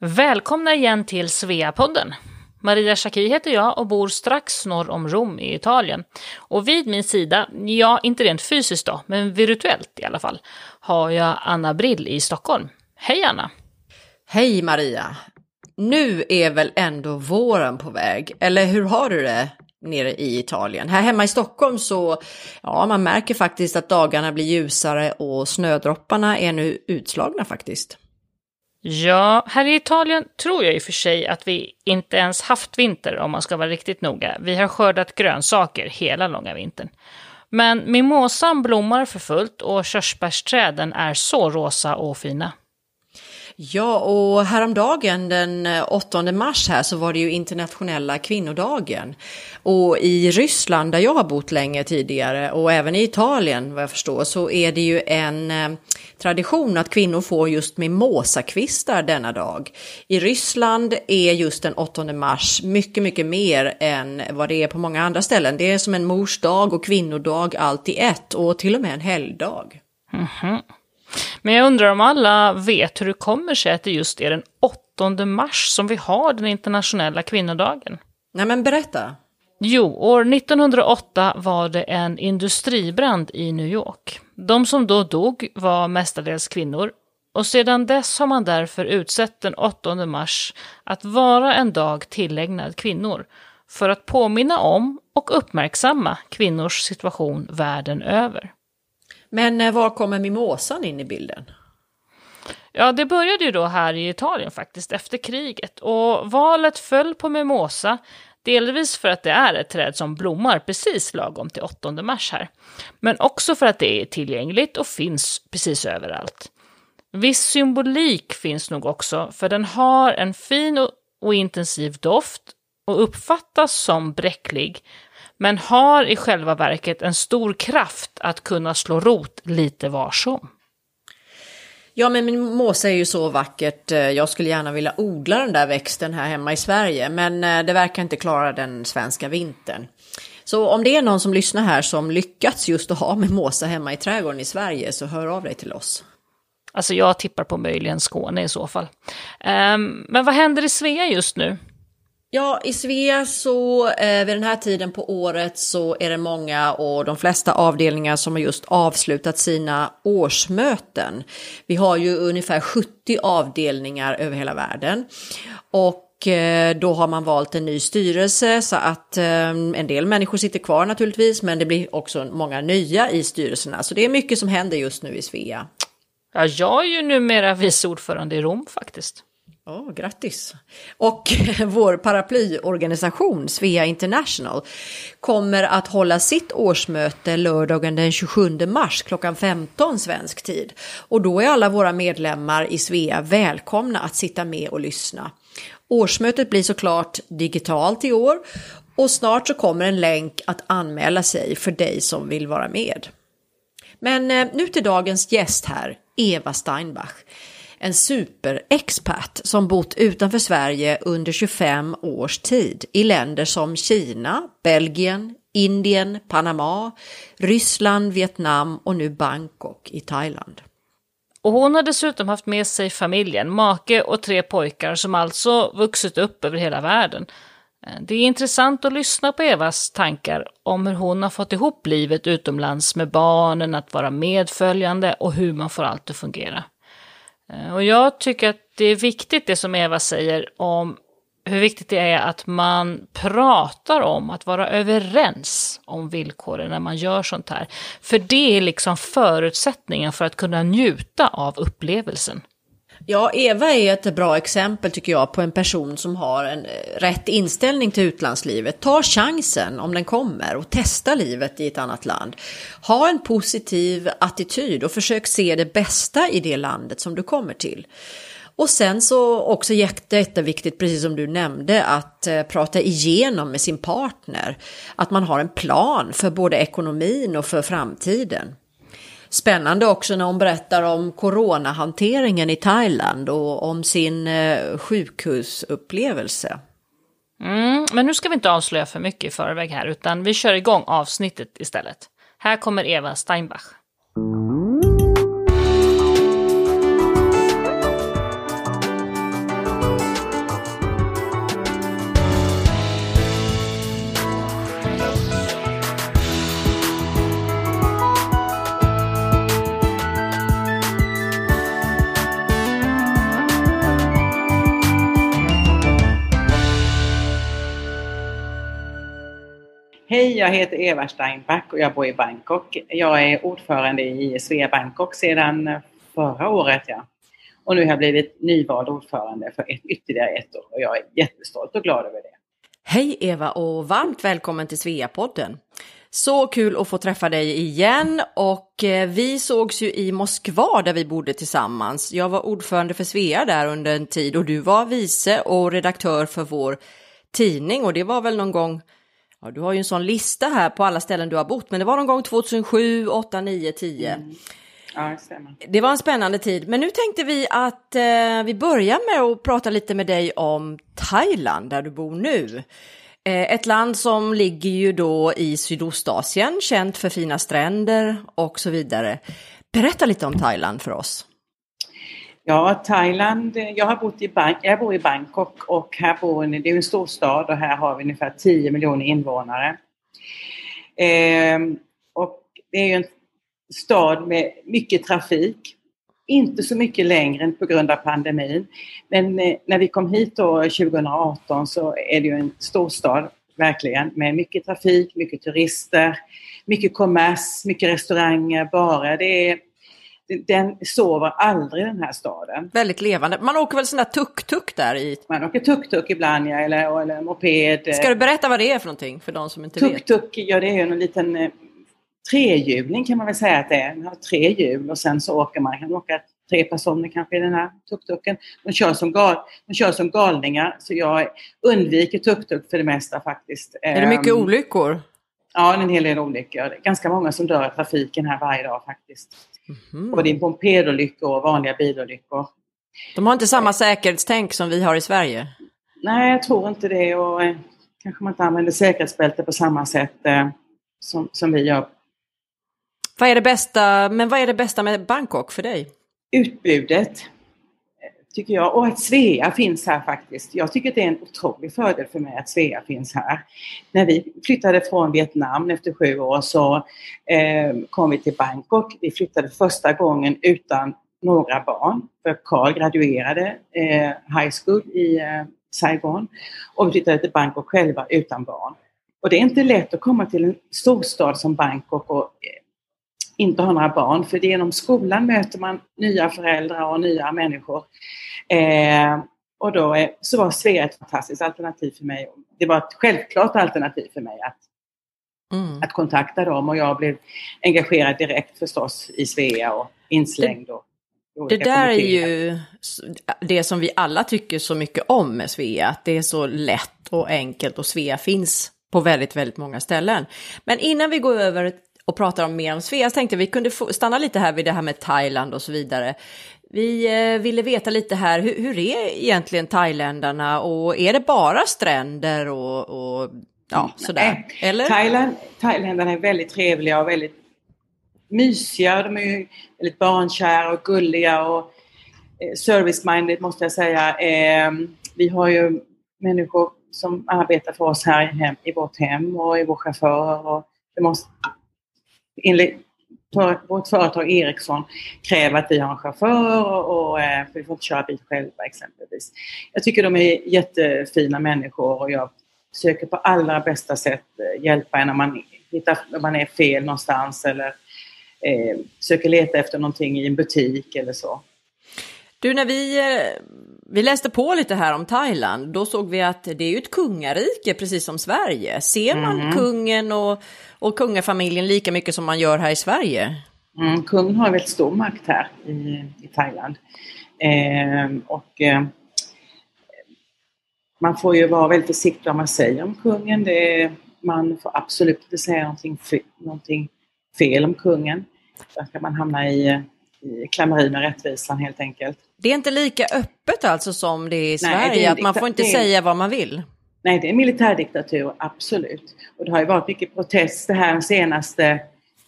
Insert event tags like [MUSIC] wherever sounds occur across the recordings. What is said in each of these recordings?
Välkomna igen till Sveapodden. Maria Schacki heter jag och bor strax norr om Rom i Italien. Och vid min sida, ja inte rent fysiskt då, men virtuellt i alla fall, har jag Anna Brill i Stockholm. Hej Anna! Hej Maria! Nu är väl ändå våren på väg, eller hur har du det nere i Italien? Här hemma i Stockholm så, ja man märker faktiskt att dagarna blir ljusare och snödropparna är nu utslagna faktiskt. Ja, här i Italien tror jag i och för sig att vi inte ens haft vinter om man ska vara riktigt noga. Vi har skördat grönsaker hela långa vintern. Men mimosan blommar för fullt och körsbärsträden är så rosa och fina. Ja, och häromdagen den eh, 8 mars här så var det ju internationella kvinnodagen. Och i Ryssland där jag har bott länge tidigare och även i Italien vad jag förstår så är det ju en eh, tradition att kvinnor får just mimosakvistar denna dag. I Ryssland är just den 8 mars mycket, mycket mer än vad det är på många andra ställen. Det är som en mors dag och kvinnodag allt i ett och till och med en helgdag. Mm -hmm. Men jag undrar om alla vet hur det kommer sig att det just är den 8 mars som vi har den internationella kvinnodagen. Nej men berätta. Jo, år 1908 var det en industribrand i New York. De som då dog var mestadels kvinnor och sedan dess har man därför utsett den 8 mars att vara en dag tillägnad kvinnor för att påminna om och uppmärksamma kvinnors situation världen över. Men eh, var kommer mimosan in i bilden? Ja, det började ju då här i Italien faktiskt, efter kriget. Och valet föll på mimosa, delvis för att det är ett träd som blommar precis lagom till 8 mars här. Men också för att det är tillgängligt och finns precis överallt. Viss symbolik finns nog också, för den har en fin och intensiv doft och uppfattas som bräcklig, men har i själva verket en stor kraft att kunna slå rot lite var som. Ja, men min måsa är ju så vackert. Jag skulle gärna vilja odla den där växten här hemma i Sverige, men eh, det verkar inte klara den svenska vintern. Så om det är någon som lyssnar här som lyckats just att ha mimosa hemma i trädgården i Sverige så hör av dig till oss. Alltså jag tippar på möjligen Skåne i så fall. Um, men vad händer i Svea just nu? Ja, i Svea så eh, vid den här tiden på året så är det många och de flesta avdelningar som har just avslutat sina årsmöten. Vi har ju ungefär 70 avdelningar över hela världen. Och eh, då har man valt en ny styrelse så att eh, en del människor sitter kvar naturligtvis men det blir också många nya i styrelserna. Så det är mycket som händer just nu i Svea. Ja, jag är ju numera vice ordförande i Rom faktiskt. Oh, grattis! Och [LAUGHS] vår paraplyorganisation Svea International kommer att hålla sitt årsmöte lördagen den 27 mars klockan 15 svensk tid. Och då är alla våra medlemmar i Svea välkomna att sitta med och lyssna. Årsmötet blir såklart digitalt i år och snart så kommer en länk att anmäla sig för dig som vill vara med. Men eh, nu till dagens gäst här, Eva Steinbach en superexpert som bott utanför Sverige under 25 års tid i länder som Kina, Belgien, Indien, Panama, Ryssland, Vietnam och nu Bangkok i Thailand. Och hon har dessutom haft med sig familjen, make och tre pojkar som alltså vuxit upp över hela världen. Eh, det är intressant att lyssna på Evas tankar om hur hon har fått ihop livet utomlands med barnen, att vara medföljande och hur man får allt att fungera. Eh, och jag tycker att det är viktigt det som Eva säger om hur viktigt det är att man pratar om att vara överens om villkoren när man gör sånt här. För det är liksom förutsättningen för att kunna njuta av upplevelsen. Ja, Eva är ett bra exempel tycker jag på en person som har en eh, rätt inställning till utlandslivet. Ta chansen om den kommer och testa livet i ett annat land. Ha en positiv attityd och försök se det bästa i det landet som du kommer till. Och sen så också jätteviktigt, precis som du nämnde, att eh, prata igenom med sin partner. Att man har en plan för både ekonomin och för framtiden. Spännande också när hon berättar om coronahanteringen i Thailand och om sin eh, sjukhusupplevelse. Mm, men nu ska vi inte avslöja för mycket i förväg här, utan vi kör igång avsnittet istället. Här kommer Eva Steinbach. Hej, jag heter Eva Steinback och jag bor i Bangkok. Jag är ordförande i Svea Bangkok sedan förra året. Ja. Och nu har jag blivit nyvald ordförande för ett, ytterligare ett år och jag är jättestolt och glad över det. Hej Eva och varmt välkommen till Sveapodden. Så kul att få träffa dig igen och eh, vi sågs ju i Moskva där vi bodde tillsammans. Jag var ordförande för Svea där under en tid och du var vice och redaktör för vår tidning och det var väl någon gång Ja, du har ju en sån lista här på alla ställen du har bott, men det var någon gång 2007, 8, 9, 10. Mm. Ja, det stämmer. Det var en spännande tid, men nu tänkte vi att eh, vi börjar med att prata lite med dig om Thailand, där du bor nu. Eh, ett land som ligger ju då i Sydostasien, känt för fina stränder och så vidare. Berätta lite om Thailand för oss. Ja, Thailand, eh, jag har bott i, Bang jag bor i Bangkok och här bor det är en stor stad och här har vi ungefär 10 miljoner invånare. Eh, och det är ju en stad med mycket trafik. Inte så mycket längre på grund av pandemin. Men eh, när vi kom hit då 2018 så är det ju en stor stad, verkligen, med mycket trafik, mycket turister, mycket kommers, mycket restauranger, barer. Det är den sover aldrig den här staden. Väldigt levande. Man åker väl sån där tuk-tuk där i? Man åker tuk-tuk ibland ja, eller, eller moped. Ska du berätta vad det är för någonting för de som inte tuk -tuk, vet? Tuk-tuk, ja det är en liten eh, trehjuling kan man väl säga att det är. Den har tre hjul och sen så åker man, kan åka tre personer kanske i den här tuk-tuken. De kör, som gal, de kör som galningar så jag undviker tuk-tuk för det mesta faktiskt. Är det mycket um, olyckor? Ja, en hel del olyckor. Ganska många som dör i trafiken här varje dag faktiskt. Mm. Både pompedolyckor och vanliga bilolyckor. De har inte samma säkerhetstänk som vi har i Sverige? Nej, jag tror inte det och eh, kanske man inte använder säkerhetsbälte på samma sätt eh, som, som vi gör. Vad är det bästa, men vad är det bästa med Bangkok för dig? Utbudet tycker jag. Och att Svea finns här faktiskt. Jag tycker det är en otrolig fördel för mig att Svea finns här. När vi flyttade från Vietnam efter sju år så eh, kom vi till Bangkok. Vi flyttade första gången utan några barn. För Carl graduerade eh, high school i eh, Saigon. Och vi flyttade till Bangkok själva utan barn. Och det är inte lätt att komma till en storstad som Bangkok och eh, inte ha några barn. För genom skolan möter man nya föräldrar och nya människor. Eh, och då är, så var Svea ett fantastiskt alternativ för mig. Det var ett självklart alternativ för mig att, mm. att kontakta dem och jag blev engagerad direkt förstås i Svea och inslängd. Och, det där är ju det som vi alla tycker så mycket om med Svea, att det är så lätt och enkelt och Svea finns på väldigt, väldigt många ställen. Men innan vi går över och pratar om mer om Svea så tänkte vi kunde stanna lite här vid det här med Thailand och så vidare. Vi eh, ville veta lite här, hur, hur, är egentligen thailändarna och är det bara stränder och, och ja, sådär? Eller? Thailand, thailändarna är väldigt trevliga och väldigt mysiga. De är ju väldigt barnkära och gulliga och eh, service-minded måste jag säga. Eh, vi har ju människor som arbetar för oss här i, hem, i vårt hem och i vår chaufför. Och det måste, enligt vårt företag Ericsson kräver att vi har en chaufför och, för eh, vi får inte köra bil själva exempelvis. Jag tycker de är jättefina människor och jag försöker på allra bästa sätt eh, hjälpa en när man, hittar, när man är fel någonstans eller eh, söker leta efter någonting i en butik eller så. Du, när vi, eh, vi läste på lite här om Thailand, då såg vi att det är ju ett kungarike precis som Sverige. Ser man mm. kungen och, och kungafamiljen lika mycket som man gör här i Sverige? Mm, kungen har väldigt stor makt här i, i Thailand. Eh, och eh, man får ju vara väldigt försiktig vad man säger om kungen. Det är, man får absolut inte säga någonting, någonting fel om kungen. Där kan man hamna i i med rättvisan helt enkelt. Det är inte lika öppet alltså som det är i Sverige, Nej, är att man får inte säga vad man vill? Nej, det är militärdiktatur, absolut. Och det har ju varit mycket protester här senaste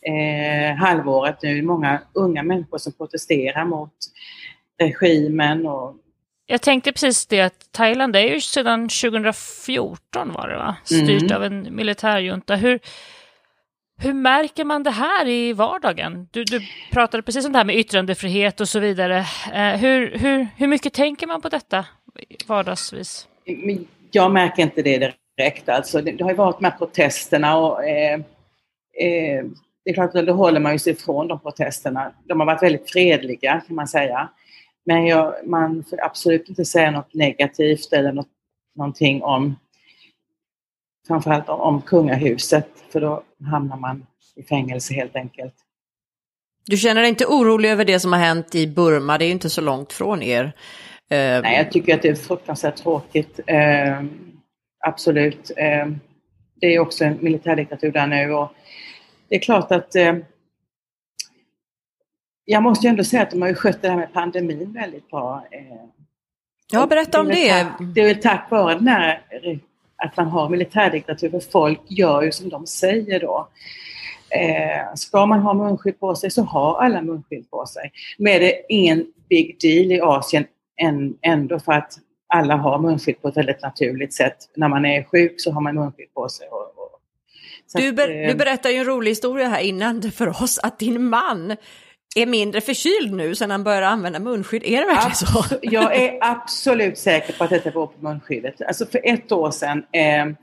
eh, halvåret nu. Många unga människor som protesterar mot regimen. Och... Jag tänkte precis det att Thailand är ju sedan 2014 var det va? Styrt mm. av en militärjunta. Hur, hur märker man det här i vardagen? Du, du pratade precis om det här med yttrandefrihet och så vidare. Eh, hur, hur, hur mycket tänker man på detta vardagsvis? Jag märker inte det direkt. Alltså, det, det har ju varit de här protesterna och eh, eh, det är klart att då håller man ju sig ifrån de protesterna. De har varit väldigt fredliga kan man säga. Men jag, man får absolut inte säga något negativt eller något, någonting om framförallt om, kungahuset för då hamnar man i fängelse helt enkelt. Du känner dig inte orolig över det som har hänt i Burma? Det är ju inte så långt från er. Eh, Nej, jag tycker att det är fruktansvärt tråkigt. Eh, absolut. Eh, det är också en militärdiktatur där nu och det är klart att eh, jag måste ju ändå säga att de har ju skött det här med pandemin väldigt bra. Eh, ja, berätta om det. Tack, det är väl tack vare den här, att man har militärdiktatur, för folk gör ju som de säger då. Eh, ska man ha munskydd på sig så har alla munskydd på sig. Men är det ingen big deal i Asien än, ändå för att alla har munskydd på ett väldigt naturligt sätt. När man är sjuk så har man munskydd på sig. Och, och, du, ber, eh, du berättade ju en rolig historia här innan för oss att din man är mindre förkyld nu sedan han började använda munskydd. Är det verkligen så? Jag är absolut säker på att detta beror på munskyddet. Alltså för ett år sedan eh, eh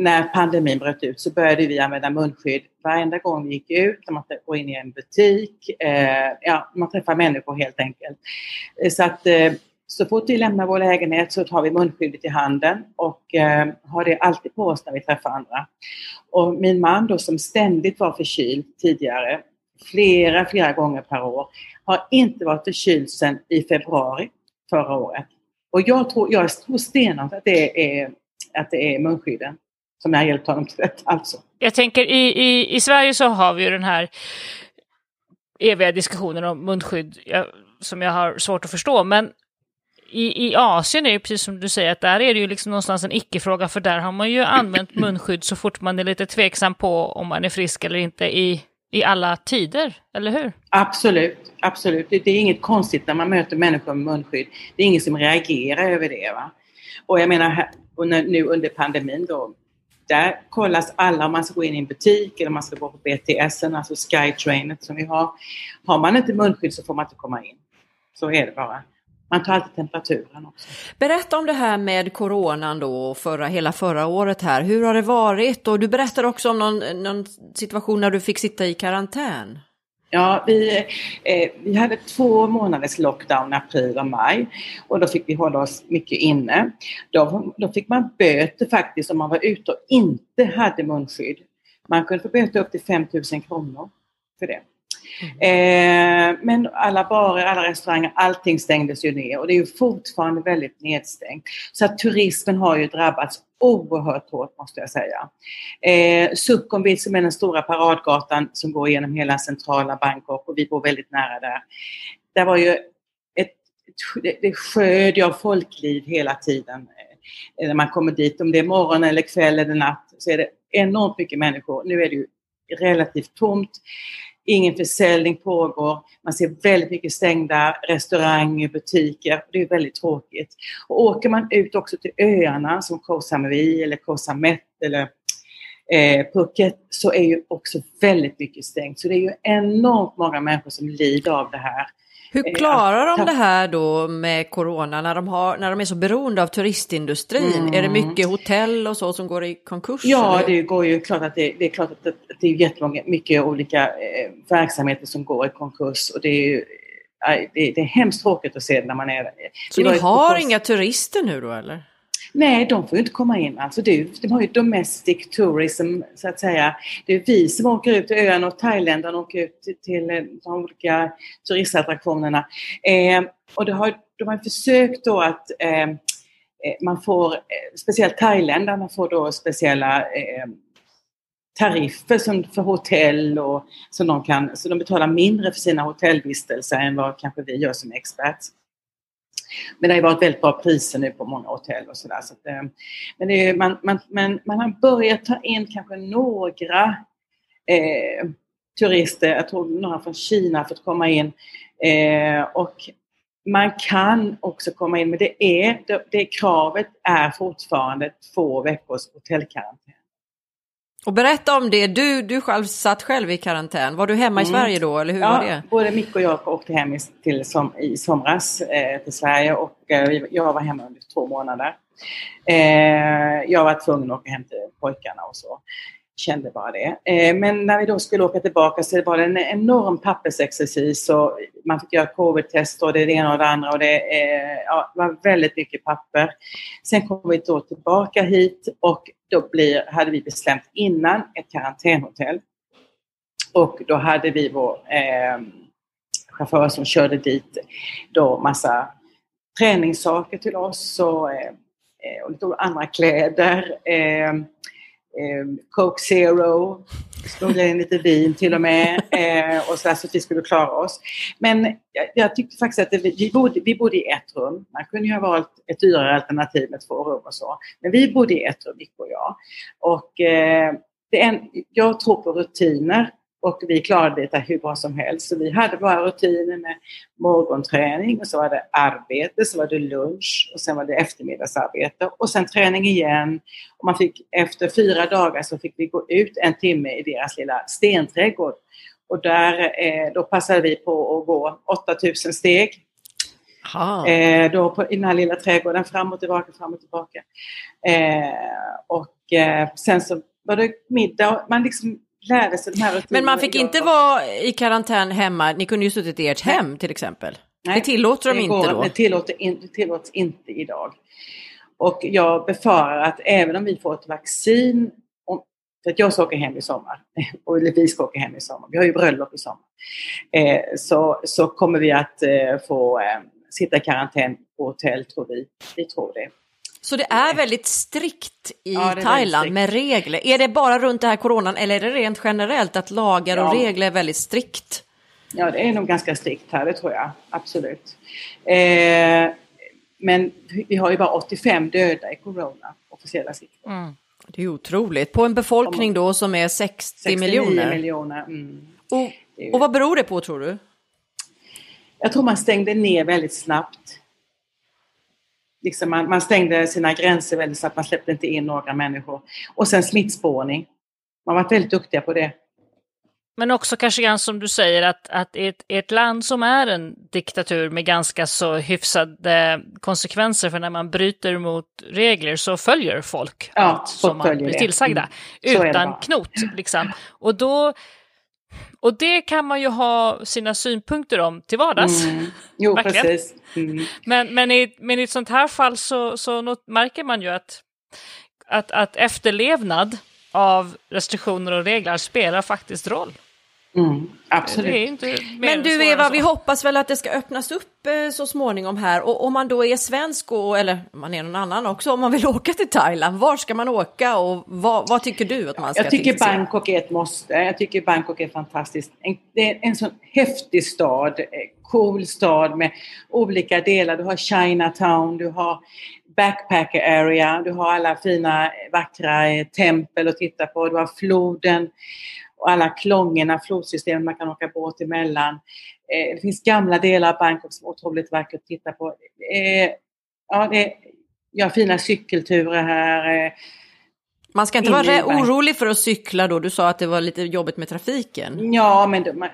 när pandemin bröt ut så började vi använda munskydd varenda gång vi gick ut, när man går in i en butik, eh, ja, man träffar människor helt enkelt. Eh, så att eh, så fort vi lämnar vår lägenhet så tar vi munskyddet i handen och eh, har det alltid på oss när vi träffar andra. Och min man då som ständigt var förkyld tidigare, flera, flera gånger per år, har inte varit förkyld sedan i februari förra året. Och jag tror, jag tror stenhårt att det är att det är munskydden som har hjälpt honom till detta. Alltså. Jag tänker i, i, i Sverige så har vi ju den här eviga diskussionen om munskydd jag, som jag har svårt att förstå. Men i, i Asien är det precis som du säger, att där är det ju liksom någonstans en icke-fråga, för där har man ju använt munskydd så fort man är lite tveksam på om man är frisk eller inte i, i alla tider, eller hur? Absolut, absolut. Det, det är inget konstigt när man möter människor med munskydd. Det är ingen som reagerar över det. Va? Och jag menar, och nu under pandemin då, där kollas alla om man ska gå in i en butik eller om man ska gå på BTS, alltså Skytrainet som vi har. Har man inte munskydd så får man inte komma in. Så är det bara. Man tar alltid temperaturen också. Berätta om det här med coronan då, förra, hela förra året här. Hur har det varit? Och du berättade också om någon, någon situation när du fick sitta i karantän. Ja, vi, eh, vi hade två månaders lockdown i april och maj och då fick vi hålla oss mycket inne. Då, då fick man böter faktiskt om man var ute och inte hade munskydd. Man kunde få böter upp till 5 000 kronor för det. Eh, men alla barer, alla restauranger, allting stängdes ju ner och det är ju fortfarande väldigt nedstängt. Så att turismen har ju drabbats oerhört hårt måste jag säga. Eh, Sukhumvit som är den stora paradgatan som går genom hela centrala Bangkok och vi bor väldigt nära där. Där var ju ett, ett det sköd av folkliv hela tiden. Eh, när man kommer dit, om det är morgon eller kväll eller natt så är det enormt mycket människor. Nu är det ju relativt tomt. Ingen försäljning pågår. Man ser väldigt mycket stängda restauranger, butiker. Det är väldigt tråkigt. Och åker man ut också till öarna som Koh Samui eller Koh Samet eller eh, Phuket så är ju också väldigt mycket stängt. Så det är ju enormt många människor som lider av det här. Hur klarar de det här då med corona när de, har, när de är så beroende av turistindustrin? Mm. Är det mycket hotell och så som går i konkurs? Ja, eller? det går ju klart att det, det är klart att det, det är jättemånga, mycket olika eh, verksamheter som går i konkurs och det är ju det, det är hemskt tråkigt att se när man är... Så ni har inga turister nu då eller? Nej, de får ju inte komma in. Alltså det, de har ju domestic tourism, så att säga. Det är vi som åker ut till öarna och Thailändarna åker ut till, till eh, de olika turistattraktionerna. Eh, och det har, de har försökt då att eh, eh man får, eh, speciellt thailändarna får då speciella eh, tariffer som för hotell och som de kan, så de betalar mindre för sina hotellvistelser än vad kanske vi gör som expert. Men det har varit väldigt bra priser nu på många hotell och sådär. Så, så eh, men, är, man, man, man, man har börjat ta in kanske några eh, turister, jag tror några från Kina för fått komma in. Eh, och man kan också komma in, men det, är, det, det kravet är fortfarande två veckors hotellkarantän. Och berätta om det, du, du själv satt själv i karantän. Var du hemma mm. i Sverige då eller hur ja, var det? både Micke och jag åkte hem i, till som, i somras eh, till Sverige och eh, jag var hemma under två månader. Eh, jag var tvungen att åka hem till pojkarna och så kände bara det. Eh, men när vi då skulle åka tillbaka så var det en enorm pappersexercis och man fick göra covid-test och det ena och det andra och det ja, var väldigt mycket papper. Sen kom vi då tillbaka hit och då blir, hade vi bestämt innan ett karantänhotell. Och då hade vi vår eh, chaufför som körde dit då massa träningssaker till oss och, eh, eh och lite andra kläder. Eh, Coke Zero, smugglade in lite vin till och med [LAUGHS] eh, och så, så att vi skulle klara oss. Men jag, jag tyckte faktiskt att det, vi, bodde, vi bodde i ett rum. Man kunde ju ha valt ett dyrare alternativ med två rum och så. Men vi bodde i ett rum, Nick och jag. Och eh, det en, jag tror på rutiner och vi klarade detta hur bra som helst. Så vi hade våra rutiner med morgonträning och så var det arbete, så var det lunch och sen var det eftermiddagsarbete och sen träning igen. Och man fick, efter fyra dagar så fick vi gå ut en timme i deras lilla stenträdgård. Och där, eh, då passade vi på att gå 8000 steg. Eh, då på, I den här lilla trädgården, fram och tillbaka, fram och tillbaka. Eh, och eh, sen så var det middag. Man liksom lärde sig de här Men man fick inte vara i karantän hemma, ni kunde ju suttit i ert hem till exempel. Nej, det tillåter de det inte då? Det, tillåter in, tillåts inte idag. Och jag befarar att även om vi får ett vaccin, om, för att jag ska åka hem i sommar, [LAUGHS] och vi ska åka hem i sommar, vi har ju bröllop i sommar, eh, så, så kommer vi att eh, få eh, sitta i karantän på hotell, tror vi. Vi tror det. Så det är väldigt strikt i ja, Thailand strikt. med regler. Är det bara runt det här coronan eller är det rent generellt att lagar ja. och regler är väldigt strikt? Ja, det är nog ganska strikt här, det tror jag. Absolut. Eh, men vi har ju bara 85 döda i corona, officiella siffror. Mm. Det är otroligt. På en befolkning då som är 60 miljoner? miljoner. Mm. Och, och vad beror det på tror du? Jag tror man stängde ner väldigt snabbt liksom man, man, stängde sina gränser väldigt så att man släppte inte in några människor. Och sen smittspårning. Man var väldigt duktiga på det. Men också kanske grann som du säger att, att ett, ett land som är en diktatur med ganska så hyfsade konsekvenser för när man bryter mot regler så följer folk ja, allt som man blir tillsagda. Mm. Utan knot liksom. Och då och det kan man ju ha sina synpunkter om till vardags. Mm. Jo, precis. Mm. Men, men, i, men i ett sånt här fall så, så märker man ju att, att, att efterlevnad av restriktioner och regler spelar faktiskt roll. Mm, absolut. Men du Eva, vi hoppas väl att det ska öppnas upp eh, så småningom här och om man då är svensk och, eller man är någon annan också, om man vill [LAUGHS] åka till Thailand, var ska man åka och vad, vad tycker du att man ska Jag tycker tillse? Bangkok är ett måste. Jag tycker Bangkok är fantastiskt. En, det är en sån häftig stad, eh, cool stad med olika delar. Du har Chinatown, du har backpacker area, du har alla fina vackra eh, tempel att titta på, du har floden och alla klångerna, flodsystemen man kan åka båt emellan. Eh, det finns gamla delar av Bangkok som är otroligt vackert att titta på. Eh, ja, det, jag har fina cykelturer här. Eh, man ska inte vara orolig för att cykla då? Du sa att det var lite jobbigt med trafiken. Ja, men man,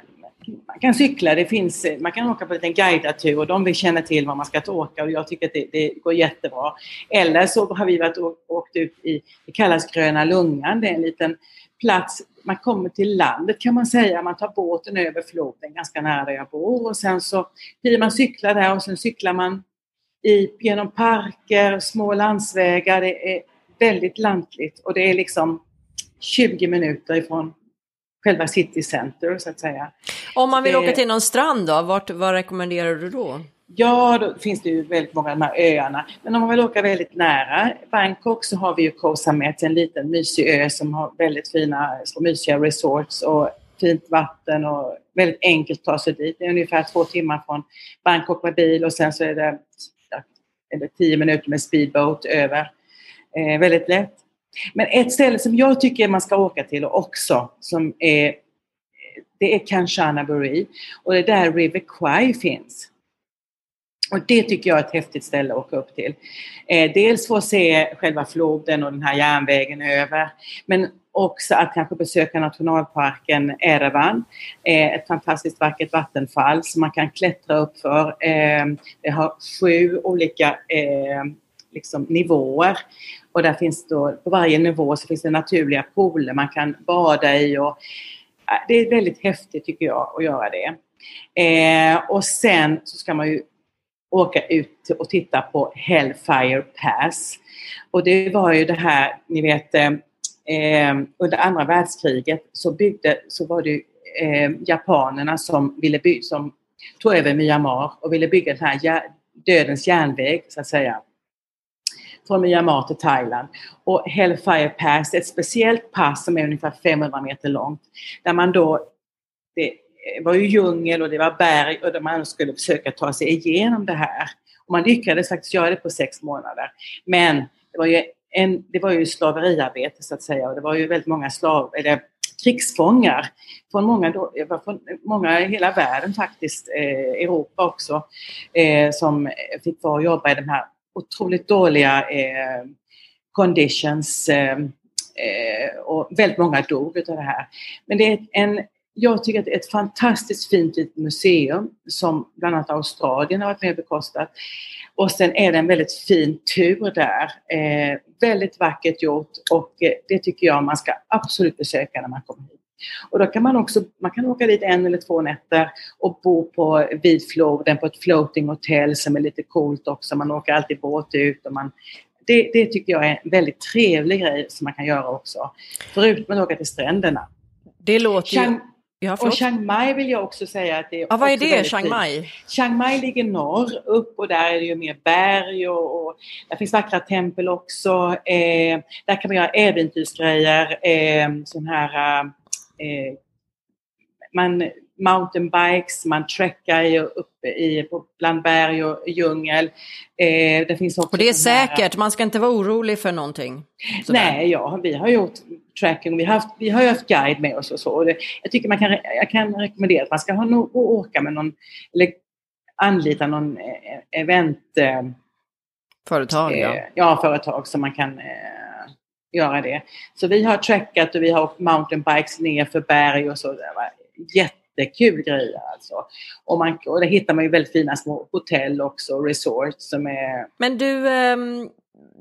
man kan cykla, det finns, man kan åka på en liten guidad tur och de vill känna till var man ska åka och jag tycker att det, det går jättebra. Eller så har vi varit och, åkt ut i, det kallas Gröna Lungan, det är en liten plats, man kommer till landet kan man säga, man tar båten över floden ganska nära där jag bor och sen så blir man cykla där och sen cyklar man i, genom parker, små landsvägar, det är väldigt lantligt och det är liksom 20 minuter ifrån själva city center så att säga. Om man vill det... åka till någon strand då, vart, vad rekommenderar du då? Ja, då finns det ju väldigt många av de här öarna. Men om man vill åka väldigt nära Bangkok så har vi ju Koh Samet, en liten mysig ö som har väldigt fina, så mysiga resorts och fint vatten och väldigt enkelt att ta sig dit. Det är ungefär två timmar från Bangkok med bil och sen så är det eller tio minuter med speedboat över. Eh, väldigt lätt. Men ett ställe som jag tycker man ska åka till också, som är, det är Kanchanaburi och det är där River Kwai finns. Och det tycker jag är ett häftigt ställe att åka upp till. Eh, dels för att se själva floden och den här järnvägen över. Men också att kanske besöka nationalparken Erevan. Eh, ett fantastiskt vackert vattenfall som man kan klättra upp för. Eh, det har sju olika eh, liksom, nivåer. Och där finns då, på varje nivå så finns det naturliga pooler man kan bada i. Och, eh, det är väldigt häftigt tycker jag att göra det. Eh, och sen så ska man ju åka ut och titta på Hellfire Pass. Och det var ju det här, ni vet, eh, eh under andra världskriget så byggde, så var det eh, japanerna som ville by, som tog över Myanmar och ville bygga den här dödens järnväg så att säga. Från Myanmar till Thailand. Och Hellfire Pass är ett speciellt pass som är ungefär 500 meter långt. Där man då, Eh, var ju djungel och det var berg och man skulle försöka ta sig igenom det här. Och man lyckades faktiskt göra det på sex månader. Men det var ju, en, det var ju slaveriarbete så att säga och det var ju väldigt många slav, eller krigsfångar från många, eh, från många i hela världen faktiskt, eh, Europa också, eh, som fick vara och jobba i de här otroligt dåliga eh, conditions eh, eh och väldigt många dog utav det här. Men det är en jag tycker att det är ett fantastiskt fint litet museum som bland annat Australien har varit med och bekostat. Och sen är det en väldigt fin tur där. Eh, väldigt vackert gjort och eh, det tycker jag man ska absolut besöka när man kommer hit. Och då kan man också man kan åka dit en eller två nätter och bo på vid floden på ett floating hotell som är lite coolt också. Man åker alltid båt ut och man det, det tycker jag är en väldigt trevlig grej som man kan göra också. Förutom att åka till stränderna. Det låter ju... Ja, och Chiang Mai vill jag också säga att det är Ja, vad är det, Chiang Mai? Fint. Chiang Mai ligger norr upp och där är det ju mer berg och, och där finns vackra tempel också. Eh, där kan man göra äventyrsgrejer, eh, sån här eh, man, mountainbikes, man trekkar uppe i, bland berg och djungel. Eh, det finns också och det är säkert, man ska inte vara orolig för någonting? Sådär. Nej, ja, vi har gjort tracking, vi har haft, vi har haft guide med oss och så. Och det, jag tycker man kan, jag kan rekommendera att man ska ha no, åka med någon, eller anlita någon eh, event... Eh, företag, ja. Eh, ja, företag som man kan eh, göra det. Så vi har trackat och vi har åkt mountainbikes ner för berg och så. Det var jättekul grejer alltså. Och, man, och där hittar man ju väldigt fina små hotell också, resort som är... Men du, um,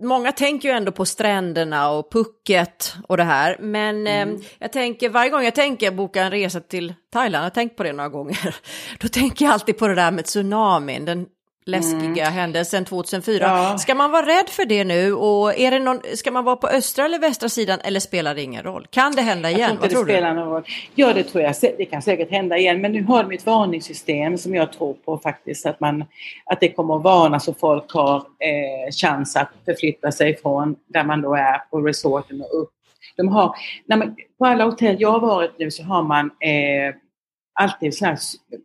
många tänker ju ändå på stränderna och Phuket och det här. Men mm. eh, jag tänker varje gång jag tänker boka en resa till Thailand, jag har tänkt på det några gånger, [LAUGHS] då tänker jag alltid på det där med tsunamin, den läskiga mm. händelsen 2004. Ja. Ska man vara rädd för det nu och är det någon, ska man vara på östra eller västra sidan eller spelar det ingen roll? Kan det hända igen? Jag tror inte Vad det spelar någon roll. Ja, det tror jag. Det kan säkert hända igen. Men nu har de ett varningssystem som jag tror på faktiskt. Att, man, att det kommer att varna så folk har eh, chans att förflytta sig från där man då är på resorten och upp. De har, när man, på alla hotell jag har varit nu så har man eh, alltid sådana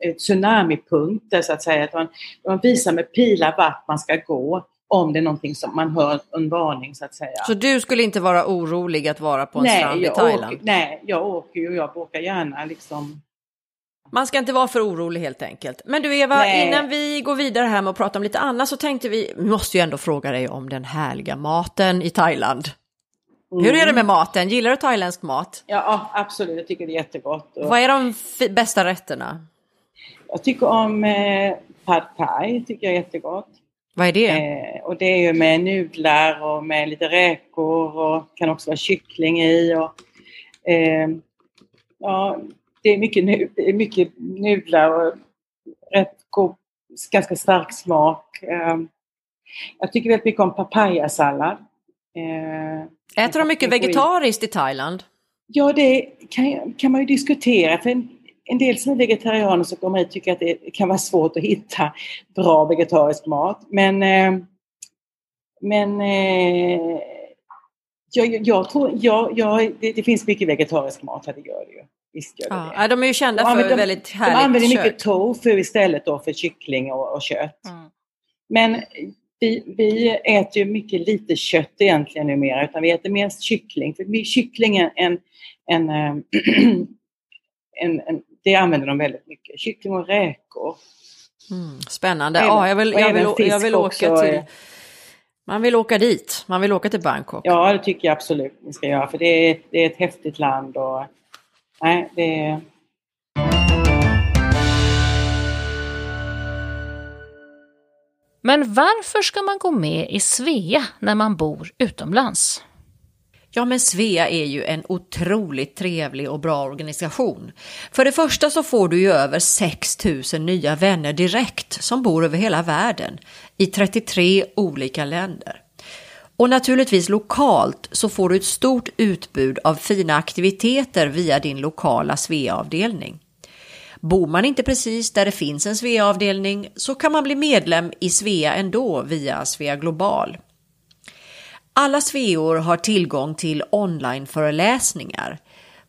här tsunamipunkter så att säga. Att man, man visar med pilar vart man ska gå om det är någonting som man hör en varning så att säga. Så du skulle inte vara orolig att vara på en nej, strand i Thailand? Åker, nej, jag åker ju och jag åker gärna liksom. Man ska inte vara för orolig helt enkelt. Men du Eva, nej. innan vi går vidare här med att prata om lite annat så tänkte vi, vi måste ju ändå fråga dig om den härliga maten i Thailand. Mm. Hur är det med maten? Gillar du thailändsk mat? Ja, absolut. Jag tycker det är jättegott. Och... Vad är de bästa rätterna? Jag tycker om eh, pad thai, tycker jag är jättegott. Vad är det? Eh, och det är ju med nudlar och med lite räkor och kan också vara kyckling i. Och, eh, ja, det är mycket, nu, mycket nudlar och rätt god, ganska stark smak. Eh, jag tycker väldigt mycket om papayasallad. Eh, Äter de mycket vegetariskt i Thailand? Ja, det kan, kan man ju diskutera. För en, en del som är vegetarianer som kommer hit tycker att det kan vara svårt att hitta bra vegetarisk mat. Men, eh, men eh, jag, jag tror, jag, jag, det, det, finns mycket vegetarisk mat här, det gör det ju. Visst gör det ja, det. De är ju kända de för väldigt härligt kött. De använder mycket tofu istället då för kyckling och, och kött. Mm. Men vi, vi äter ju mycket lite kött egentligen numera, utan vi äter mest kyckling. För kyckling är en, en, en, [CLEARS THROAT] en, en, det använder de väldigt mycket. Kyckling och räkor. Mm, spännande. ja, jag vill, jag vill, jag vill åka till Man vill åka dit, man vill åka till Bangkok. Ja, det tycker jag absolut ni ska göra, för det är, det är ett häftigt land och nej, det är... Men varför ska man gå med i Svea när man bor utomlands? Ja, men Svea är ju en otroligt trevlig och bra organisation. För det första så får du ju över 6 000 nya vänner direkt som bor över hela världen i 33 olika länder. Och naturligtvis lokalt så får du ett stort utbud av fina aktiviteter via din lokala Svea-avdelning. Bor man inte precis där det finns en Svea-avdelning så kan man bli medlem i Svea ändå via Svea Global. Alla Sveor har tillgång till onlineföreläsningar.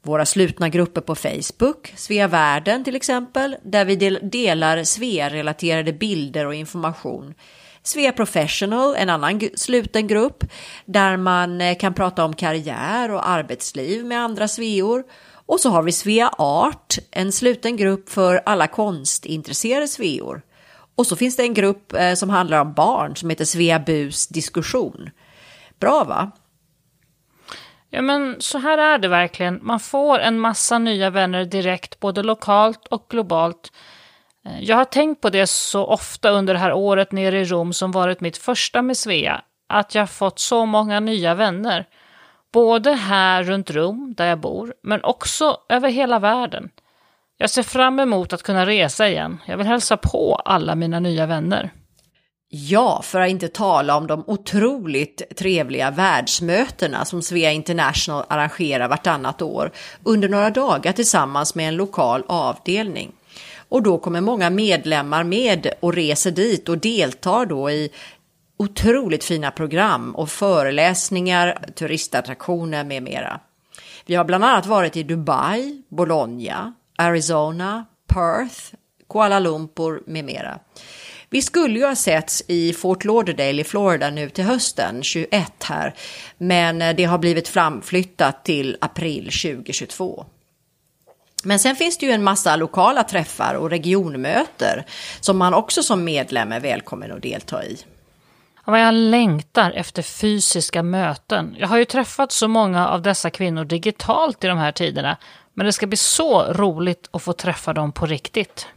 Våra slutna grupper på Facebook, Svea Världen till exempel, där vi delar Svea-relaterade bilder och information. Svea Professional, en annan sluten grupp, där man eh, kan prata om karriär och arbetsliv med andra Sveor. Och så har vi Svea Art, en sluten grupp för alla konstintresserade Sveor. Och så finns det en grupp eh, som handlar om barn som heter Svea Bus diskussion. Bra va? Ja men så här är det verkligen. Man får en massa nya vänner direkt, både lokalt och globalt. Eh, jag har tänkt på det så ofta under det här året nere i Rom som varit mitt första med Svea, att jag fått så många nya vänner. Både här runt Rom, där jag bor, men också över hela världen. Jag ser fram emot att kunna resa igen. Jag vill hälsa på alla mina nya vänner. Ja, för att inte tala om de otroligt trevliga världsmötena som Svea International arrangerar vartannat år under några dagar tillsammans med en lokal avdelning. Och då kommer många medlemmar med och reser dit och deltar då i otroligt fina program och föreläsningar, turistattraktioner med mera. Vi har bland annat varit i Dubai, Bologna, Arizona, Perth, Kuala Lumpur med mera. Vi skulle ju ha setts i Fort Lauderdale i Florida nu till hösten 21 här, men eh, det har blivit framflyttat till april 2022. Men sen finns det ju en massa lokala träffar och regionmöter som man också som medlem är välkommen att delta i. Vad jag längtar efter fysiska möten. Jag har ju träffat så många av dessa kvinnor digitalt i de här tiderna, men det ska bli så roligt att få träffa dem på riktigt.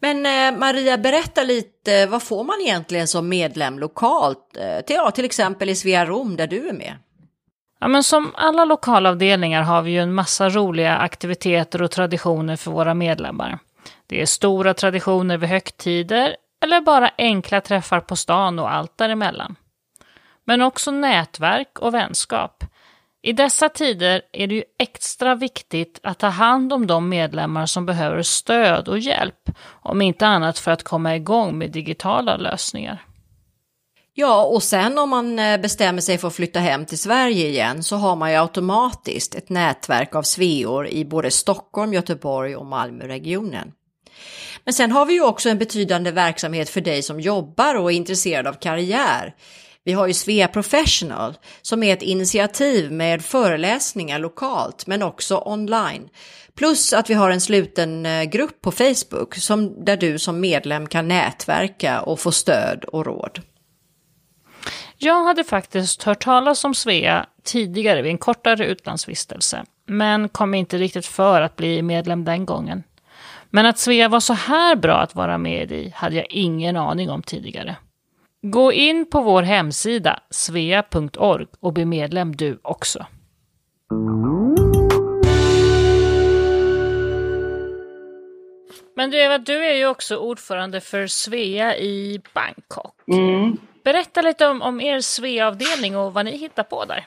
Men eh, Maria, berätta lite, vad får man egentligen som medlem lokalt? Eh, till, ja, till exempel i Svea Rom där du är med. Ja, men som alla lokalavdelningar har vi ju en massa roliga aktiviteter och traditioner för våra medlemmar. Det är stora traditioner vid högtider eller bara enkla träffar på stan och allt däremellan. Men också nätverk och vänskap. I dessa tider är det ju extra viktigt att ta hand om de medlemmar som behöver stöd och hjälp, om inte annat för att komma igång med digitala lösningar. Ja, och sen om man eh, bestämmer sig för att flytta hem till Sverige igen så har man ju automatiskt ett nätverk av sveor i både Stockholm, Göteborg och Malmöregionen. Men sen har vi ju också en betydande verksamhet för dig som jobbar och är intresserad av karriär. Vi har ju Svea Professional som är ett initiativ med föreläsningar lokalt men också online. Plus att vi har en sluten eh, grupp på Facebook som, där du som medlem kan nätverka och få stöd och råd. Jag hade faktiskt hört talas om Svea tidigare vid en kortare utlandsvistelse, men kom inte riktigt för att bli medlem den gången. Men att Svea var så här bra att vara med i hade jag ingen aning om tidigare. Gå in på vår hemsida svea.org och bli medlem du också. Men du Eva, du är ju också ordförande för Svea i Bangkok. Mm. Berätta lite om, om er Svea-avdelning och vad ni hittar på där.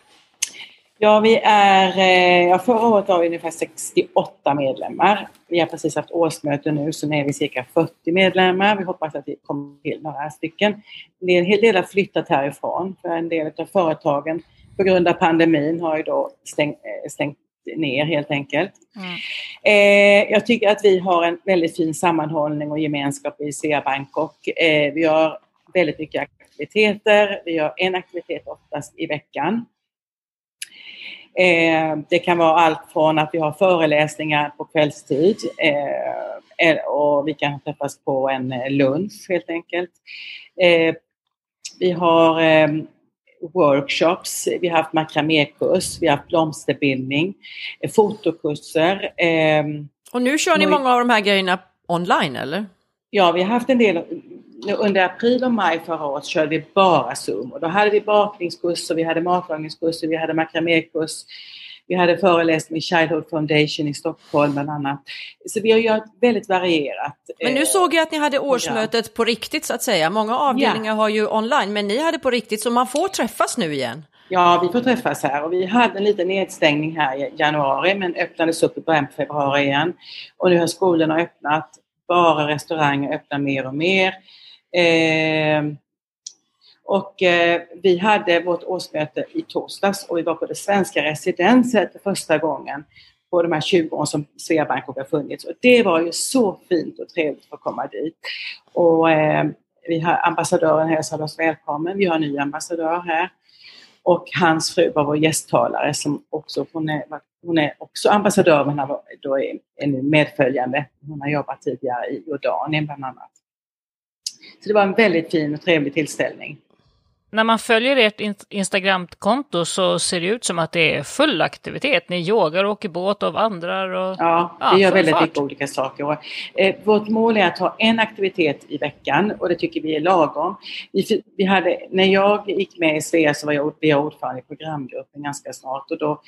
Ja, vi är, eh, ja, förra året var vi ungefär 68 medlemmar. Vi har precis haft årsmöte nu så nu är vi cirka 40 medlemmar. Vi hoppas att vi kommer till några stycken. En hel del har flyttat härifrån för en del av företagen på grund av pandemin har ju då stängt, eh, stängt ner helt enkelt. Mm. Eh, jag tycker att vi har en väldigt fin sammanhållning och gemenskap i Svea Bangkok. Eh, vi har väldigt mycket aktiviteter. Vi gör en aktivitet oftast i veckan. Eh, det kan vara allt från att vi har föreläsningar på kvällstid eh, och vi kan träffas på en lunch helt enkelt. Eh, vi har eh, workshops, vi har haft makramékurs, vi har haft blomsterbildning, eh, fotokurser. Eh, och nu kör ni många av de här grejerna online eller? Ja, vi har haft en del under april och maj förra året körde vi bara Zoom och då hade vi bakningskurser, vi hade matlagningskurser, vi hade makramékurs, vi hade föreläsning med Childhood Foundation i Stockholm bland annat. Så vi har gjort väldigt varierat. Men nu såg jag att ni hade årsmötet på riktigt så att säga. Många avdelningar ja. har ju online, men ni hade på riktigt så man får träffas nu igen. Ja, vi får träffas här och vi hade en liten nedstängning här i januari men öppnades upp i början på februari igen. Och nu har skolorna öppnat, bara restauranger öppnar mer och mer. Eh, och eh, vi hade vårt årsmöte i torsdags och vi var på det svenska residenset för första gången på de här 20 åren som Sveabank har funnits. Och det var ju så fint och trevligt att komma dit. Och eh, vi har ambassadören hälsade oss välkommen. Vi har en ny ambassadör här. Och hans fru var vår gästtalare som också, hon är, hon är också ambassadör men då är, är nu medföljande. Hon har jobbat tidigare i Jordanien bland annat. Så det var en väldigt fin och trevlig tillställning. När man följer ert Instagramkonto så ser det ut som att det är full aktivitet. Ni yogar, åker båt och vandrar. Och, ja, vi ja, gör väldigt fart. mycket olika saker. Och, eh, vårt mål är att ha en aktivitet i veckan och det tycker vi är lagom. Vi, vi hade, när jag gick med i Svea så var jag, jag ordförande i programgruppen ganska snart och då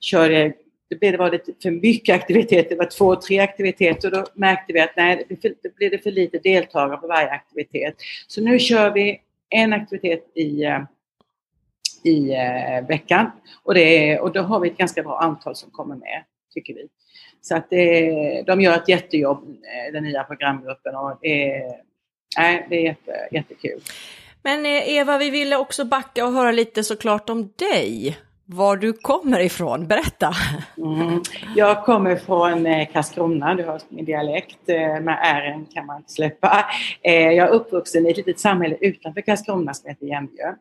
körde det blev det var lite för mycket aktivitet, det var två, tre aktiviteter och då märkte vi att nej, det blev det för lite deltagare på varje aktivitet. Så nu kör vi en aktivitet i, eh, i eh, veckan och, det är, och då har vi ett ganska bra antal som kommer med, tycker vi. Så att det, de gör ett jättejobb, eh, den nya programgruppen och det är, nej, det är jätte, jättekul. Men Eva, vi ville också backa och höra lite såklart om dig var du kommer ifrån. Berätta! Mm. Jag kommer från eh, Karlskrona, du hör min dialekt. Eh, med ären kan man inte släppa. Eh, jag är uppvuxen i ett litet samhälle utanför Karlskrona som heter Jämjö.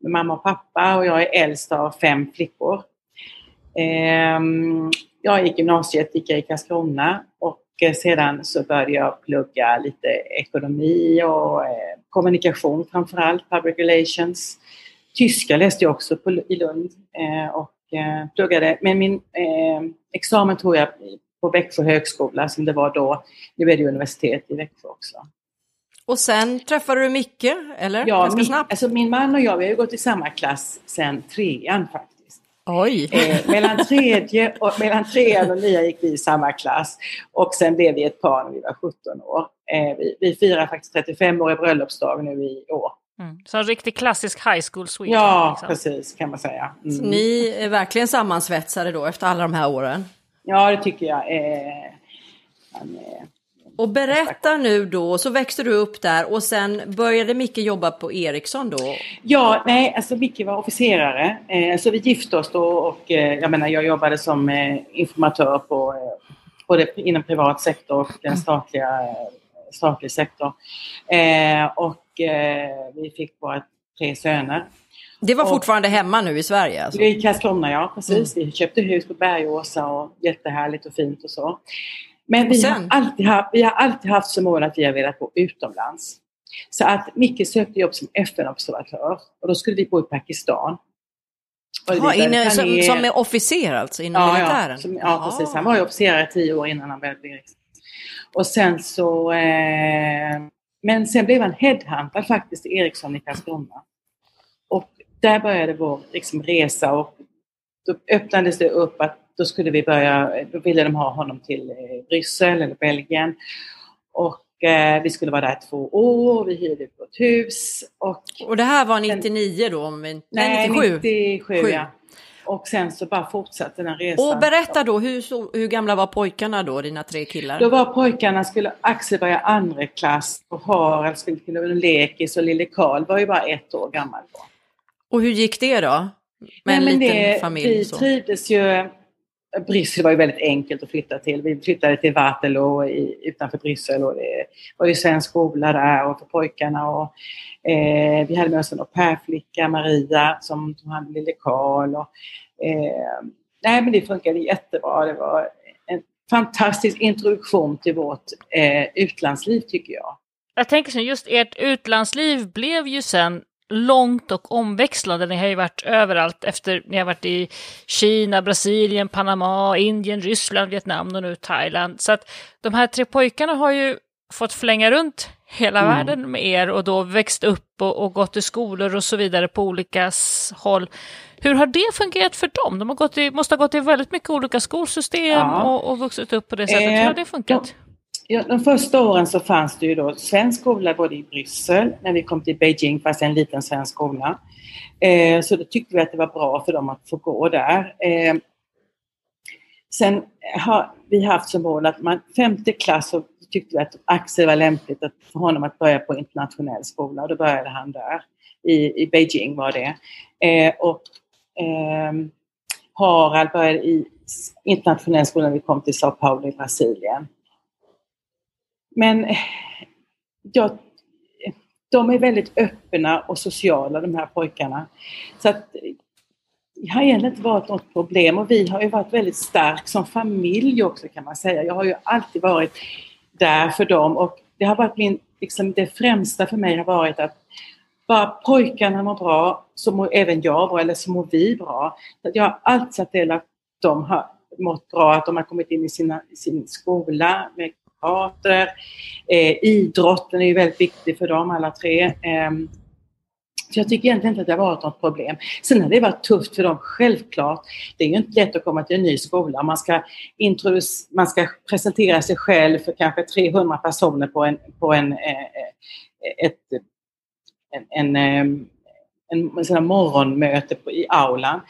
Med mamma och pappa och jag är äldst av fem flickor. Ehm, jag gick gymnasiet gick jag i Karlskrona och eh, sedan så började jag plugga lite ekonomi och eh, kommunikation framförallt, public relations Tyska läste jag också på, i Lund eh, och eh, pluggade. Men min eh, examen tog jag på Växjö högskola som det var då. Nu är det universitet i Växjö också. Och sen träffade du Micke, eller? Ja, Ganska min, snabbt? Alltså min man och jag vi har gått i samma klass sedan trean faktiskt. Oj! Eh, mellan, tredje och, mellan trean och nian gick vi i samma klass och sen blev vi ett par när vi var 17 år. Eh, vi, vi firar faktiskt 35 år i bröllopsdag nu i år. Mm. Så en riktig klassisk high school suite. Ja, liksom. precis kan man säga. Mm. Så ni är verkligen sammansvetsade då efter alla de här åren? Ja, det tycker jag. Eh, och berätta nu då, så växte du upp där och sen började Micke jobba på Ericsson då? Ja, nej, alltså Micke var officerare. Eh, så vi gifte oss då och eh, jag menar jag jobbade som eh, informatör på, eh, både inom privat sektor och den statliga statlig sektor. Eh, och eh, vi fick våra tre söner. Det var och, fortfarande hemma nu i Sverige? Alltså. I Karlskrona, ja precis. Mm. Vi köpte hus på Bergåsa och jättehärligt och fint och så. Men vi, har alltid haft, vi har alltid haft som mål att vi har velat bo utomlands. Så att Micke sökte jobb som FN-observatör och då skulle vi bo i Pakistan. Ja, inne, som, som är officer alltså, inom ja, militären? Ja, som, ja precis. Han var ju officerare tio år innan han blev och sen så, eh, men sen blev han headhuntad faktiskt i Ericsson i Karlskrona. Och där började vår liksom, resa och då öppnades det upp att då skulle vi börja, då ville de ha honom till eh, Bryssel eller Belgien. Och eh, vi skulle vara där två år, vi hyrde ut vårt hus. Och, och det här var 99 då? Nej, nej 97. 97 ja. Och sen så bara fortsatte den resan. Och berätta då, hur, hur gamla var pojkarna då, dina tre killar? Då var pojkarna, skulle Axel börja andra klass och Harald skulle kunna lekis och lille Karl var ju bara ett år gammal då. Och hur gick det då? Med en liten det, familj? Vi så. trivdes ju Bryssel var ju väldigt enkelt att flytta till. Vi flyttade till Waterloo i, utanför Bryssel och det var ju svensk skola där och för pojkarna. Och, eh, vi hade med oss en au pair-flicka, Maria, som tog hand om lille Karl. Och, eh, nej, men det funkade jättebra. Det var en fantastisk introduktion till vårt eh, utlandsliv tycker jag. Jag tänker så just ert utlandsliv blev ju sen långt och omväxlande. Ni har ju varit överallt efter, ni har varit i Kina, Brasilien, Panama, Indien, Ryssland, Vietnam och nu Thailand. Så att de här tre pojkarna har ju fått flänga runt hela mm. världen med er och då växt upp och, och, gått i skolor och så vidare på olika håll. Hur har det fungerat för dem? De har gått i, måste ha gått i väldigt mycket olika skolsystem ja. och, och vuxit upp på det sättet. Eh, Hur har det funkat? De, de första åren så fanns det ju då svensk skola både i Bryssel, när vi kom till Beijing, fast en liten svensk skola. Eh, så då tyckte vi att det var bra för dem att få gå där. Eh, sen har vi haft som mål att man femte klass så tyckte vi att Axel var lämpligt att, för honom att börja på internationell skola och då började han där. I, i Beijing var det. Eh, och eh, Harald började i internationell skola när vi kom till Sao Paulo i Brasilien. Men ja, de är väldigt öppna och sociala de här pojkarna. Så att det har egentligen inte varit något problem och vi har ju varit väldigt stark som familj också kan man säga. Jag har ju alltid varit där för dem och det har varit min, liksom det främsta för mig har varit att bara pojkarna mår bra så mår även jag bra eller så mår vi bra. Jag har alltid sett till att de har mått bra, att de har kommit in i sina, sin skola med kamrater. Eh, idrotten är ju väldigt viktig för dem alla tre. Eh, så jag tycker egentligen inte att det har varit något problem. Sen har det varit tufft för dem, självklart. Det är ju inte lätt att komma till en ny skola. Man ska, man ska presentera sig själv för kanske 300 personer på en, på en, eh, eh ett, en, en, ehm, en, en, en morgonmöte på, i aulan.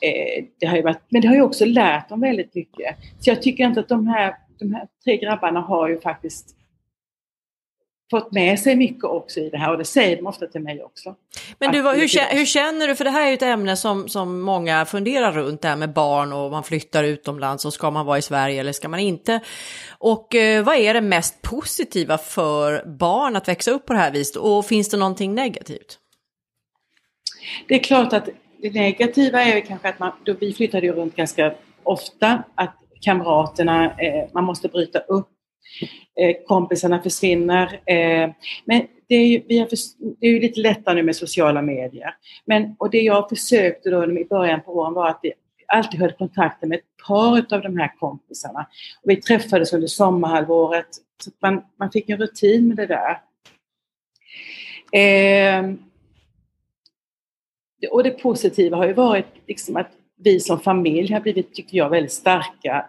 Eh, det har ju varit, men det har ju också lärt dem väldigt mycket. Så jag tycker inte att de här, de här tre grabbarna har ju faktiskt fått med sig mycket också i det här och det säger de ofta till mig också. Men du, hur, hur, känner du, för det här är ju ett ämne som, som många funderar runt, det här med barn och man flyttar utomlands och ska man vara i Sverige eller ska man inte? Och eh, vad är det mest positiva för barn att växa upp på det här viset och finns det någonting negativt? Det är klart att det negativa är kanske att man, då vi flyttade ju runt ganska ofta, att kamraterna, eh, man måste bryta upp Eh, kompisarna försvinner. Eh, men det är, ju, vi har för, det är ju lite lättare nu med sociala medier. Men, och det jag försökte då i början på åren var att vi alltid höll kontakten med ett par av de här kompisarna. Och vi träffades under sommarhalvåret. Så man, man fick en rutin med det där. Eh, och det positiva har ju varit liksom att vi som familj har blivit, tycker jag, väldigt starka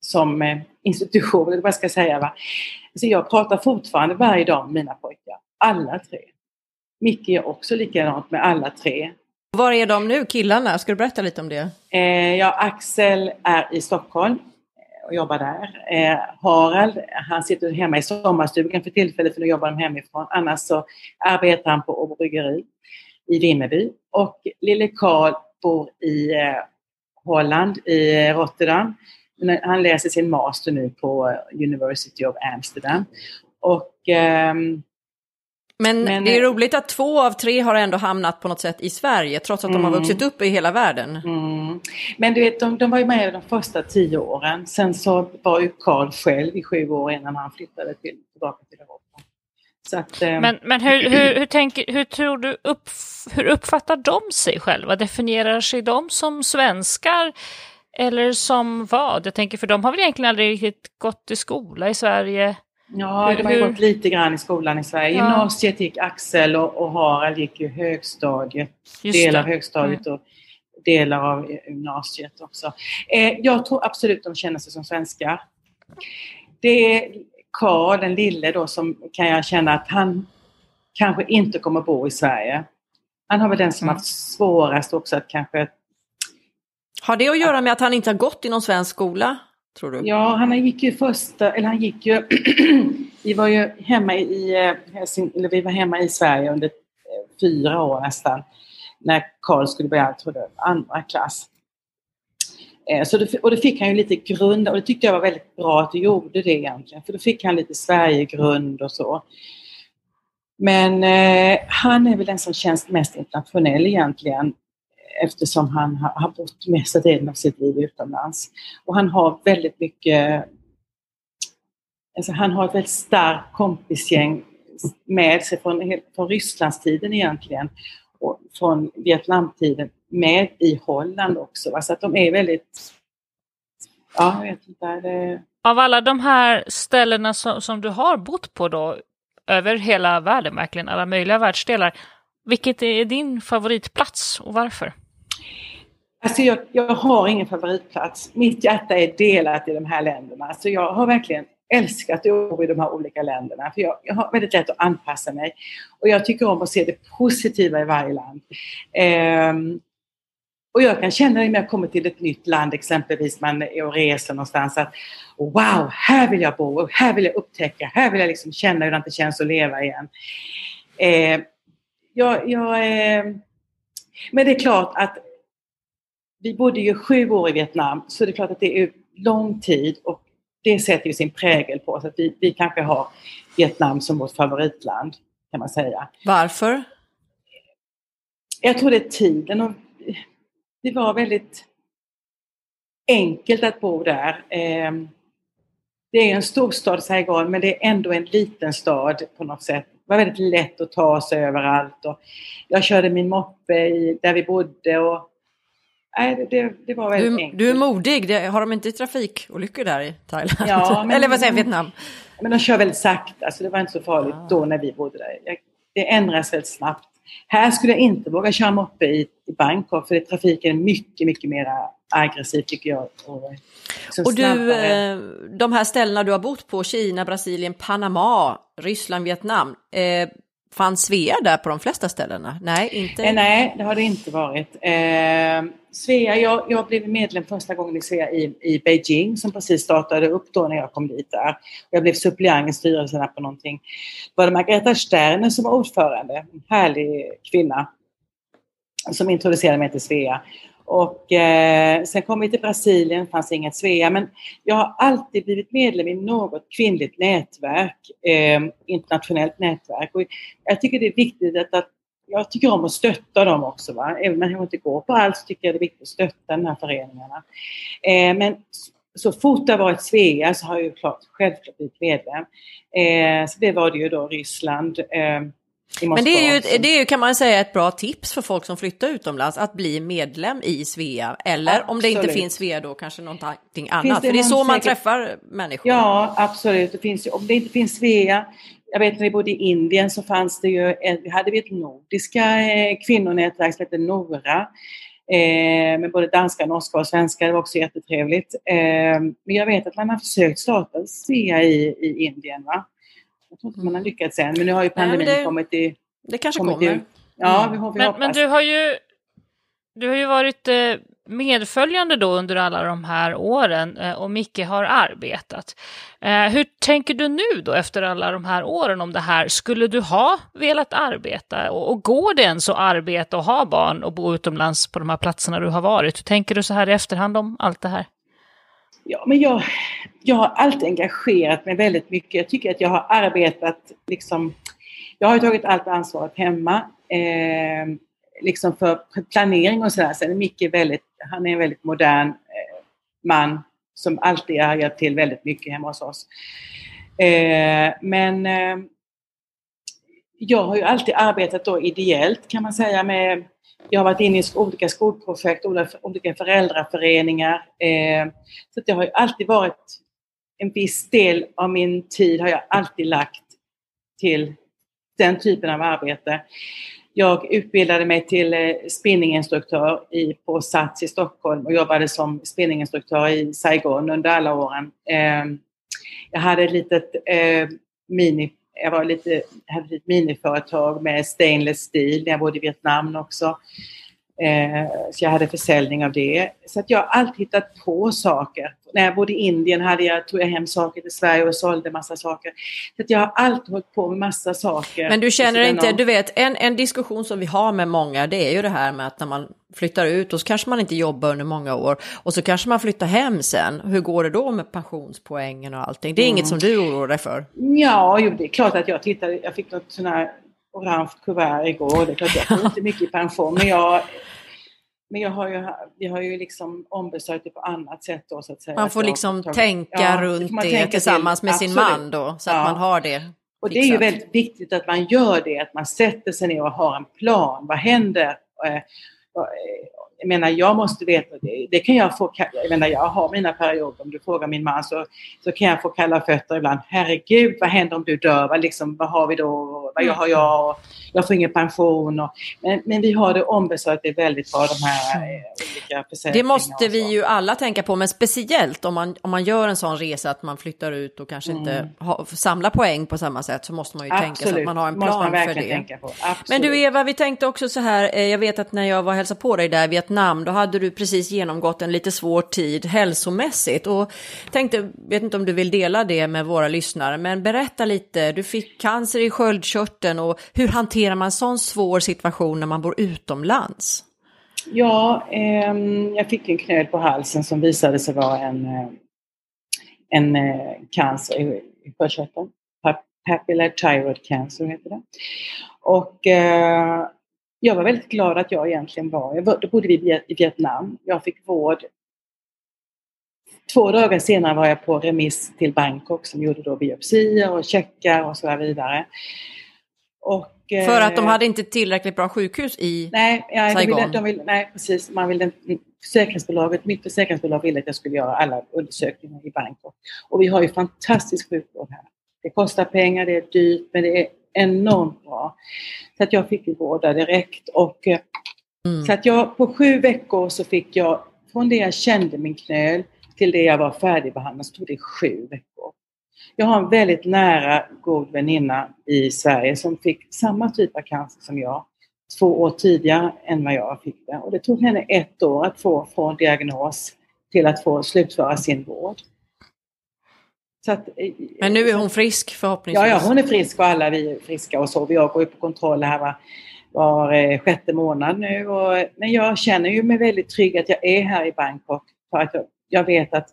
som eh, institution, eller vad jag ska säga. Va? Så jag pratar fortfarande varje dag med mina pojkar, alla tre. Micke är också likadant med alla tre. Var är de nu, killarna? Ska du berätta lite om det? Eh, ja, Axel är i Stockholm eh, och jobbar där. Eh, Harald, han sitter hemma i sommarstugan för tillfället för nu jobbar de hemifrån. Annars så arbetar han på Åbo bryggeri i Vimmerby. Och lille Karl bor i eh, Holland, i Rotterdam han läser sin master nu på University of Amsterdam. Och, um, men, men, det är roligt att två av tre har ändå hamnat på något sätt i Sverige trots att mm, de har mm. vuxit upp i hela världen. Mm. Men du vet, de, de var ju med de första tio åren. Sen så var ju Karl själv i sju år innan han flyttade till, tillbaka till Europa. Att, um... Men, men hur, hur, hur, tänker, hur tror du upp, hur uppfattar de sig själva? Definierar sig de som svenskar eller som vad? Jag tänker för de har väl egentligen aldrig riktigt gått i skola i Sverige? Ja, hur, de har hur... gått lite grann i skolan i Sverige. Ja. Gymnasiet gick Axel och, och Harald gick ju högstadiet. Just delar av högstadiet mm. och delar av gymnasiet också. Eh, jag tror absolut de känner sig som svenskar. Det är Karl, den lille då, som kan jag känna att han kanske inte kommer bo i Sverige. Han har väl den som mm. haft svårast också att kanske har det att göra med att han inte har gått i någon svensk skola? Tror du? Ja, han gick ju första, eller han gick ju, [CLEARS THROAT] vi var ju hemma i eh, eller vi var hemma i Sverige under eh, fyra år nästan, när Karl skulle börja, jag, andra klass. Eh, så det, och då fick han ju lite grund och det tyckte jag var väldigt bra att du gjorde det egentligen, för då fick han lite Sverigegrund och så. Men eh, han är väl den som känns mest internationell egentligen eftersom han har, har bott mesta delen av sitt liv utomlands. Och han har väldigt mycket, alltså han har ett väldigt starkt kompisgäng med sig från, från Rysslandstiden egentligen och från Vietnamtiden med i Holland också. Va? Så att de är väldigt, ja jag vet inte. Det... Av alla de här ställena som, som du har bott på då, över hela världen verkligen, alla möjliga världsdelar, vilket är din favoritplats och varför? Alltså jag, jag har ingen favoritplats. Mitt hjärta är delat i de här länderna. Alltså jag har verkligen älskat att bo i de här olika länderna. För jag, jag, har väldigt lätt att anpassa mig. Och jag tycker om att se det positiva i varje land. Um, och jag kan känna när jag kommer till ett nytt land, exempelvis man är och reser någonstans, att wow, här vill jag bo, här vill jag upptäcka, här vill jag liksom känna hur det inte känns att leva igen. Eh, jag, jag eh, men det är klart att vi bodde ju sju år i Vietnam, så det är klart att det är lång tid och det sätter ju sin prägel på oss. Att vi, vi kanske har Vietnam som vårt favoritland, kan man säga. Varför? Jag tror det är tiden. Och det var väldigt enkelt att bo där. Ehm, det är en storstad, Saigon, men det är ändå en liten stad på något sätt. Det var väldigt lätt att ta sig överallt. Och jag körde min moppe i, där vi bodde och Nej, det, det var väldigt du, enkelt. Du är modig. Har de inte trafikolyckor där i Thailand? Ja, [LAUGHS] men, Eller vad säger Vietnam? Men de kör väldigt sakta, så det var inte så farligt ah. då när vi bodde där. Det ändras väldigt snabbt. Här skulle jag inte våga köra moppe i, i Bangkok för trafiken är mycket, mycket mer aggressiv tycker jag. Och, och du, eh, de här ställena du har bott på, Kina, Brasilien, Panama, Ryssland, Vietnam. Eh, Fanns Svea där på de flesta ställena? Nej, inte? Eh, nej, det har det inte varit. Eh, Svea, jag, jag blev medlem första gången i Svea i, i Beijing som precis startade upp då när jag kom dit där. Jag blev suppleant i styrelsen på någonting. Var det Margareta Sterner som var ordförande, en härlig kvinna som introducerade mig till Svea. Och eh, sen kom vi till Brasilien, fanns inget Svea, men jag har alltid blivit medlem i något kvinnligt nätverk, eh, internationellt nätverk. Och jag tycker det är viktigt att, att jag tycker om att stötta dem också. Va? Även om jag inte går på allt så tycker jag det är viktigt att stötta de här föreningarna. Eh, men så fort det har varit Svea så har jag ju klart, självklart blivit medlem. Eh, så det var det ju då Ryssland. Eh, men det är, ju, det är ju kan man säga ett bra tips för folk som flyttar utomlands att bli medlem i Svea. Eller absolut. om det inte finns Svea då kanske någonting annat. Det för det är så man säkert... träffar människor. Ja absolut, det finns, om det inte finns Svea jag vet när vi bodde i Indien så fanns det ju, vi hade vi ett nordiska eh, kvinnonätverk som hette Nora. Eh, med både danska, norska och svenska, det var också jättetrevligt. Eh, men jag vet att man har försökt starta Svea i, i Indien. Va? Jag tror inte man har lyckats än, men nu har ju pandemin Nej, det, kommit i... Det kanske kommit kommer. I, ja, vi, vi men, men, du har ju, du har ju varit eh, medföljande då under alla de här åren eh, och Micke har arbetat. Eh, hur tänker du nu då efter alla de här åren om det här? Skulle du ha velat arbeta och, och går det ens att arbeta och ha barn och bo utomlands på de här platserna du har varit? Hur tänker du så här i efterhand om allt det här? Ja, men jag, jag har alltid engagerat mig väldigt mycket. Jag tycker att jag har arbetat liksom... Jag har tagit allt ansvaret hemma. Eh, liksom för planering och sådär. Sen är Micke väldigt, han är en väldigt modern eh, man som alltid har hjälpt till väldigt mycket hemma hos oss. Eh, men eh, jag har ju alltid arbetat då ideellt kan man säga med jag har varit inne i olika skolprojekt, olika föräldraföreningar. Eh, så det har ju alltid varit en viss del av min tid har jag alltid lagt till den typen av arbete. Jag utbildade mig till eh, spinninginstruktör i, på Sats i Stockholm och jobbade som spinninginstruktör i Saigon under alla åren. Eh, jag hade ett litet mini jag var lite, hade ett miniföretag med stainless steel när jag bodde i Vietnam också. Eh, så jag hade försäljning av det. Så att jag har alltid hittat på saker. När jag bodde i Indien hade jag, tog jag hem saker till Sverige och sålde massa saker. Så att jag har alltid hållit på med massa saker. Men du känner inte, någon... du vet, en, en diskussion som vi har med många det är ju det här med att när man flyttar ut och så kanske man inte jobbar under många år och så kanske man flyttar hem sen. Hur går det då med pensionspoängen och allting? Det är mm. inget som du oroar dig för? Ja, jo, det är klart att jag tittade, jag fick något sån här orange kuvert igår. Det klart, jag får inte mycket i pension, men jag men jag har ju, vi har ju liksom ombesörjt det på annat sätt då så att säga. Man får liksom tagit, tänka ja, runt det tänka tillsammans till, med sin man då, så att man har det. Och det är ju väldigt viktigt att man gör det, att man sätter sig ner och har en plan. Vad händer? Jag menar, jag måste veta det. Det kan jag få, jag menar, jag har mina perioder. Om du frågar min man så, så kan jag få kalla fötter ibland. Herregud, vad händer om du dör? Vad, liksom, vad har vi då? Vad har jag? Jag får ingen pension. Och, men, men vi har det ombesörjt. Det är väldigt bra de här eh, olika försäkringarna. Det måste vi ju alla tänka på, men speciellt om man, om man gör en sån resa att man flyttar ut och kanske mm. inte ha, samlar poäng på samma sätt så måste man ju Absolut. tänka så att man har en plan för det. Men du Eva, vi tänkte också så här. Eh, jag vet att när jag var och hälsade på dig där i Vietnam, då hade du precis genomgått en lite svår tid hälsomässigt och tänkte, vet inte om du vill dela det med våra lyssnare, men berätta lite. Du fick cancer i sköldkörteln och hur hanterar man en sån svår situation när man bor utomlands? Ja, eh, jag fick en knöl på halsen som visade sig vara en, eh, en eh, cancer i, sköldkörteln. Papillar thyroid cancer heter det. Och eh, jag var väldigt glad att jag egentligen var, jag, då bodde vi i Vietnam. Jag fick vård. Två dagar senare var jag på remiss till Bangkok som gjorde då biopsier och checkar och så vidare. Och, För att de eh, hade inte tillräckligt bra sjukhus i nej, ja, Saigon? De ville, de ville, nej, precis. Man ville, försäkringsbolaget, mitt försäkringsbolag ville att jag skulle göra alla undersökningar i Bangkok. Och vi har ju fantastisk sjukvård här. Det kostar pengar, det är dyrt, men det är enormt bra. Så att jag fick ju vård där direkt. Och, eh, mm. Så att jag på sju veckor så fick jag, från det jag kände min knöl till det jag var färdigbehandlad, så tog det sju veckor. Jag har en väldigt nära god väninna i Sverige som fick samma typ av cancer som jag två år tidigare än vad jag fick det. Och det tog henne ett år att få från diagnos till att få slutföra sin vård. Att, eh, Men nu är hon frisk förhoppningsvis? Ja, ja, hon är frisk och alla vi är friska och så. Jag går ju på kontroll här var, var eh, sjätte månad nu. Och, men jag känner ju mig väldigt trygg att jag är här i Bangkok. För att jag, jag vet att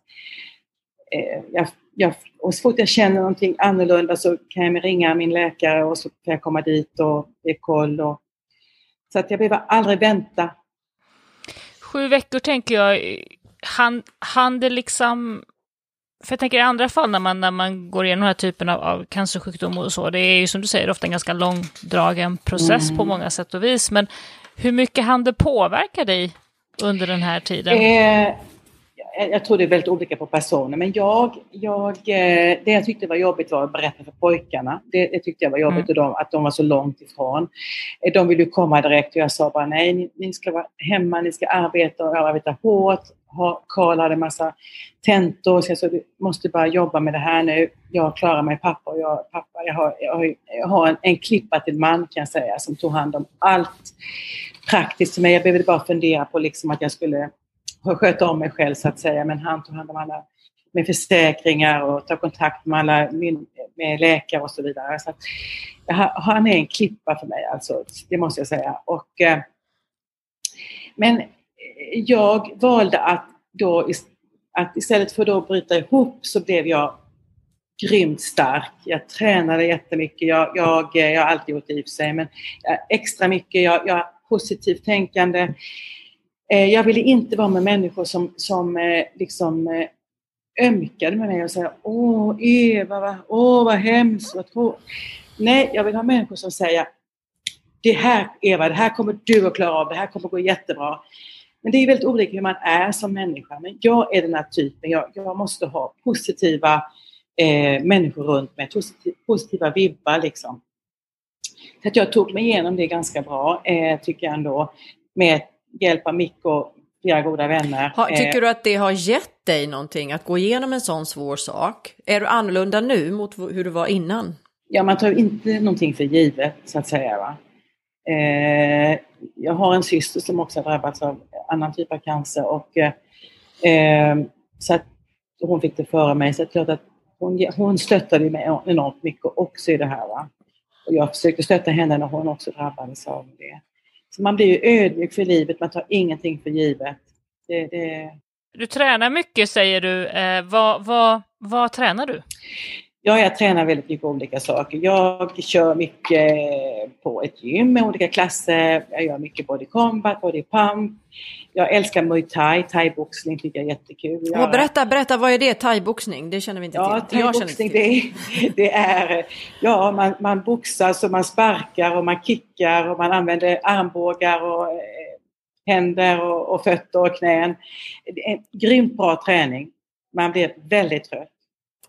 eh, jag, jag, och så fort jag känner någonting annorlunda så kan jag ringa min läkare och så kan jag komma dit och ge koll. Och, så att jag behöver aldrig vänta. Sju veckor tänker jag, han, han det liksom för jag tänker i andra fall när man, när man går igenom den här typen av, av cancersjukdom och så, det är ju som du säger ofta en ganska långdragen process mm. på många sätt och vis. Men hur mycket hann det påverka dig under den här tiden? Eh, jag tror det är väldigt olika på personer, men jag, jag, eh, det jag tyckte var jobbigt var att berätta för pojkarna. Det, det tyckte jag var jobbigt, mm. de, att de var så långt ifrån. Eh, de ville komma direkt och jag sa bara nej, ni, ni ska vara hemma, ni ska arbeta och arbeta hårt. Karl hade en massa tentor, så jag sa du måste bara jobba med det här nu. Jag klarar mig pappa och jag, pappa, jag har, jag har, jag har en, en klippa till man kan jag säga som tog hand om allt praktiskt för mig. Jag behövde bara fundera på liksom att jag skulle sköta om mig själv så att säga. Men han tog hand om alla med försäkringar och ta kontakt med alla med läkare och så vidare. Så att, han är en klippa för mig alltså, det måste jag säga. Och, eh, men jag valde att då att istället för att bryta ihop så blev jag grymt stark. Jag tränade jättemycket. Jag, jag, jag har alltid gjort det i och för sig, men extra mycket. Jag, jag positivt tänkande. Eh, jag ville inte vara med människor som, som eh, liksom eh, ömkade med mig och säger Åh Eva, vad, åh vad hemskt, vad tråkigt. Nej, jag vill ha människor som säger Det här Eva, det här kommer du att klara av, det här kommer att gå jättebra. Men det är väldigt olika hur man är som människa. Men jag är den här typen, jag, jag måste ha positiva eh, människor runt mig, positiva, positiva vibbar liksom. Så att jag tog mig igenom det ganska bra, eh, tycker jag ändå, med hjälp av Micke och flera goda vänner. Ha, tycker eh, du att det har gett dig någonting att gå igenom en sån svår sak? Är du annorlunda nu mot hur du var innan? Ja, man tar inte någonting för givet så att säga. Va? Eh, jag har en syster som också har drabbats av annan typ av cancer och eh, så att hon fick det före mig. Så klart att hon, hon stöttade mig enormt mycket också i det här. Va? Och jag försökte stötta henne när hon också drabbades av det. Så man blir ju ödmjuk för livet, man tar ingenting för givet. Det, det... Du tränar mycket säger du. Eh, vad, vad, vad tränar du? Ja, jag tränar väldigt mycket olika saker. Jag kör mycket på ett gym med olika klasser. Jag gör mycket body combat, body pump. Jag älskar muay thai, thaiboxning tycker jag är jättekul. Oh, berätta, berätta, vad är det thaiboxning? Det känner vi inte ja, till. Thaiboxning, det, det är, ja, man, man boxas och man sparkar och man kickar och man använder armbågar och eh, händer och, och fötter och knän. Det är en grymt bra träning. Man blir väldigt trött.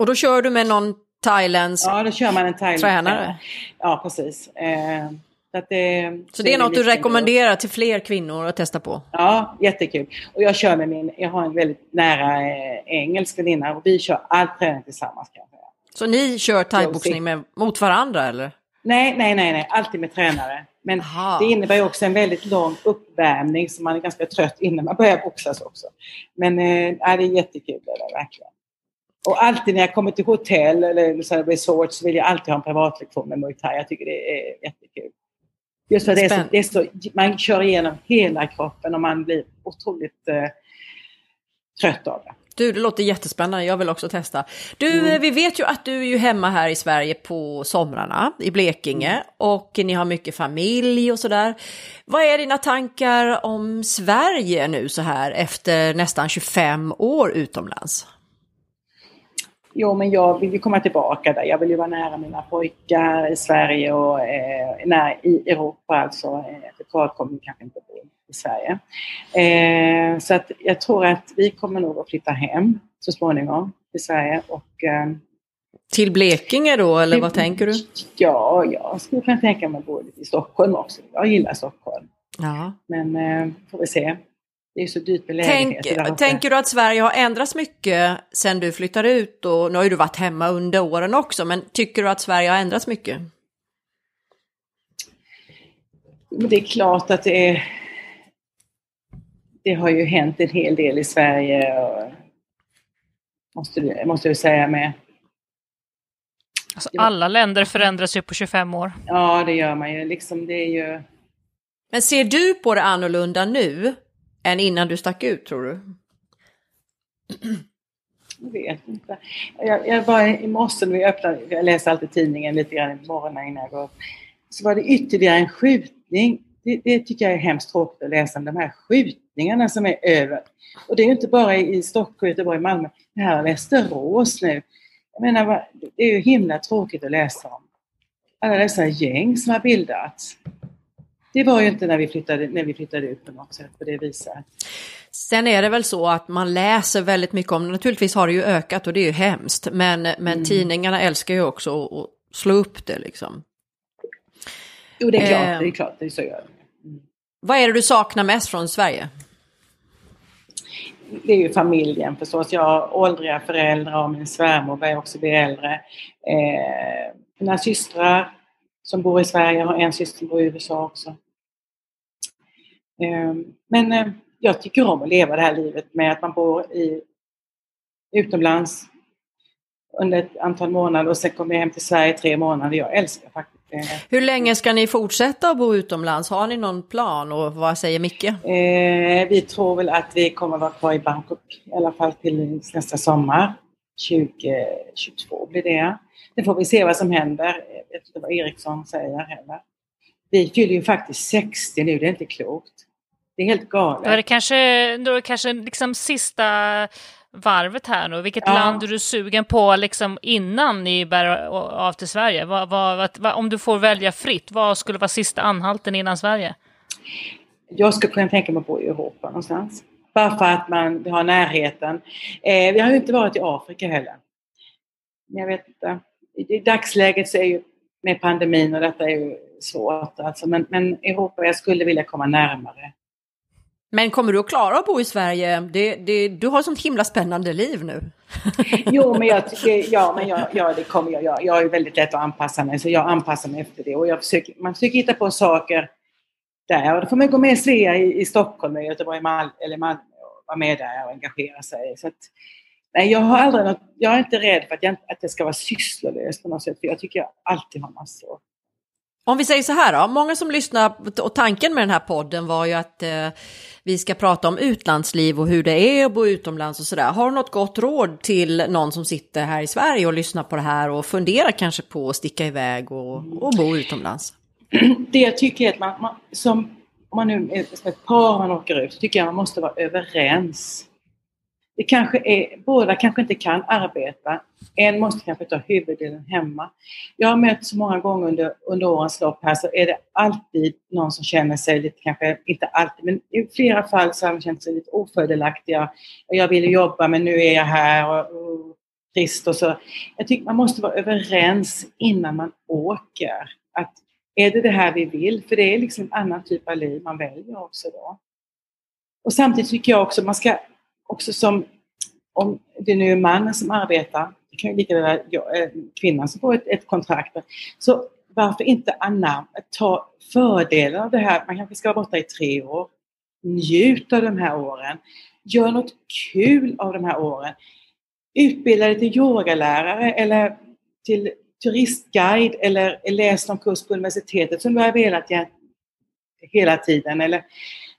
Och då kör du med någon thailändsk Ja, då kör man en thailändsk tränare? Ja, precis. Eh, så, det, så det är något du rekommenderar till fler kvinnor att testa på? Ja, jättekul. Och jag kör med min, jag har en väldigt nära eh, engelsk väninna och vi kör all träning tillsammans kan jag säga. Så ni kör thaiboxning med, mot varandra eller? Nej, nej, nej, nej, alltid med tränare. Men Aha. det innebär ju också en väldigt lång uppvärmning så man är ganska trött innan man börjar boxas också. Men eh, det är jättekul det är verkligen. Och alltid när jag kommer till hotell eller så resort så vill jag alltid ha en privatlektion med muay thai. Jag tycker det är jättekul. Just för det är, så, det är så, man kör igenom hela kroppen och man blir otroligt eh, trött av det. Du, det låter jättespännande. Jag vill också testa. Du, mm. Eh, vi vet ju att du är ju hemma här i Sverige på somrarna i Blekinge mm. och ni har mycket familj och sådär. Vad är dina tankar om Sverige nu så här efter nästan 25 år utomlands? Jo, men jag vill ju komma tillbaka där. Jag vill ju vara nära mina pojkar i Sverige och eh, nära i Europa alltså. Eh, för kommer kanske inte bo i Sverige. Eh, så att jag tror att vi kommer nog att flytta hem så småningom till Sverige och eh, till Blekinge då, eller vad tänker du? Ja, jag skulle kunna tänka mig att bo lite i Stockholm också. Jag gillar Stockholm. Ja. Men eh, får vi se. Det är så dyrt med lägenheter. Tänk, tänker du att Sverige har ändrats mycket sen du flyttade ut? Och, nu har ju du varit hemma under åren också, men tycker du att Sverige har ändrats mycket? Det är klart att det är... Det har ju hänt en hel del i Sverige, och, måste, måste jag säga med. Alltså, alla länder förändras ju på 25 år. Ja, det gör man ju. Liksom, det är ju... Men ser du på det annorlunda nu än innan du stack ut tror du? Jag vet inte. Jag, jag var i morse när vi öppnade, jag läser alltid tidningen lite grann i morgonen innan jag går upp. Så var det ytterligare en skjutning. Det, det, tycker jag är hemskt tråkigt att läsa om de här skjutningarna som är över. Och det är ju inte bara i Stockholm, Göteborg, Malmö. Det här är Västerås nu. Jag menar, det är ju himla tråkigt att läsa om. Alla dessa gäng som har bildats. Det var ju inte när vi flyttade, när vi flyttade ut på något sätt på det viset. Sen är det väl så att man läser väldigt mycket om det. Naturligtvis har det ju ökat och det är ju hemskt. Men, men mm. tidningarna älskar ju också att slå upp det liksom. Jo, det är klart. Eh, det är klart, det är så gör mm. Vad är det du saknar mest från Sverige? Det är ju familjen förstås. Jag har åldriga föräldrar och min svärmor börjar också bli äldre. Eh, mina systrar som bor i Sverige. Jag har en syster som bor i USA också. Ehm, men eh, jag tycker om att leva det här livet med att man bor i, utomlands under ett antal månader och sen kommer jag hem till Sverige tre månader. Jag älskar faktiskt det. Hur länge ska ni fortsätta att bo utomlands? Har ni någon plan och vad säger Micke? Eh, vi tror väl att vi kommer att vara kvar i Bangkok i alla fall till nästa sommar. 2022 blir det. Nu får vi se vad som händer. Inte vad Eriksson säger heller. Vi fyller ju faktiskt 60 nu, det är inte klokt. Det är helt galet. Då är det kanske, då är det kanske liksom sista varvet här nu. Vilket ja. land är du sugen på liksom innan ni bär av till Sverige? Vad, vad, vad, om du får välja fritt, vad skulle vara sista anhalten innan Sverige? Jag skulle kunna tänka mig att bo i Europa någonstans. Bara för att man har närheten. Eh, vi har ju inte varit i Afrika heller. Men jag vet inte i dagsläget så är ju med pandemin och detta är ju svårt alltså, men, men Europa, jag skulle vilja komma närmare. Men kommer du att klara att bo i Sverige? Det, det, du har sånt himla spännande liv nu. [LAUGHS] jo, men jag [LAUGHS] ja, men jag, ja, det kommer jag. Jag är väldigt lätt att anpassa mig, så jag anpassar mig efter det. Och jag försöker, man försöker hitta på saker där. Och då får man gå med i Svea i, i Stockholm, i Göteborg, Mal eller Malmö och vara med där och engagera sig. Så att, Nej, jag har aldrig något, jag är inte rädd för att jag, att jag ska vara sysslolös på något sätt, för jag tycker jag alltid har massor. Om vi säger så här då, många som lyssnar och tanken med den här podden var ju att eh, vi ska prata om utlandsliv och hur det är att bo utomlands och sådär. Har du något gott råd till någon som sitter här i Sverige och lyssnar på det här och funderar kanske på att sticka iväg och, och bo utomlands? [CLEARS THROAT] Det jag tycker är att man, man som om man nu är som ett par man åker ut, så tycker jag man måste vara överens det kanske är, båda kanske inte kan arbeta. En måste kanske ta huvuddelen hemma. Jag har mött så många gånger under, under årens lopp här så är det alltid någon som känner sig lite, kanske inte alltid, men i flera fall så har de känt sig lite ofördelaktiga. Jag ville jobba men nu är jag här och, och trist och så. Jag tycker man måste vara överens innan man åker. Att är det det här vi vill? För det är liksom en annan typ av liv man väljer också då. Och samtidigt tycker jag också man ska också som, om det nu är mannen som arbetar, det kan ju lika väl vara eh, kvinnan som får ett, ett kontrakt. Så varför inte anamma, ta fördelen av det här. Man kanske ska vara borta i tre år. Njut av de här åren. Gör något kul av de här åren. Utbilda dig till yogalärare eller till turistguide eller läs någon kurs på universitetet som du har velat hela tiden. Eller,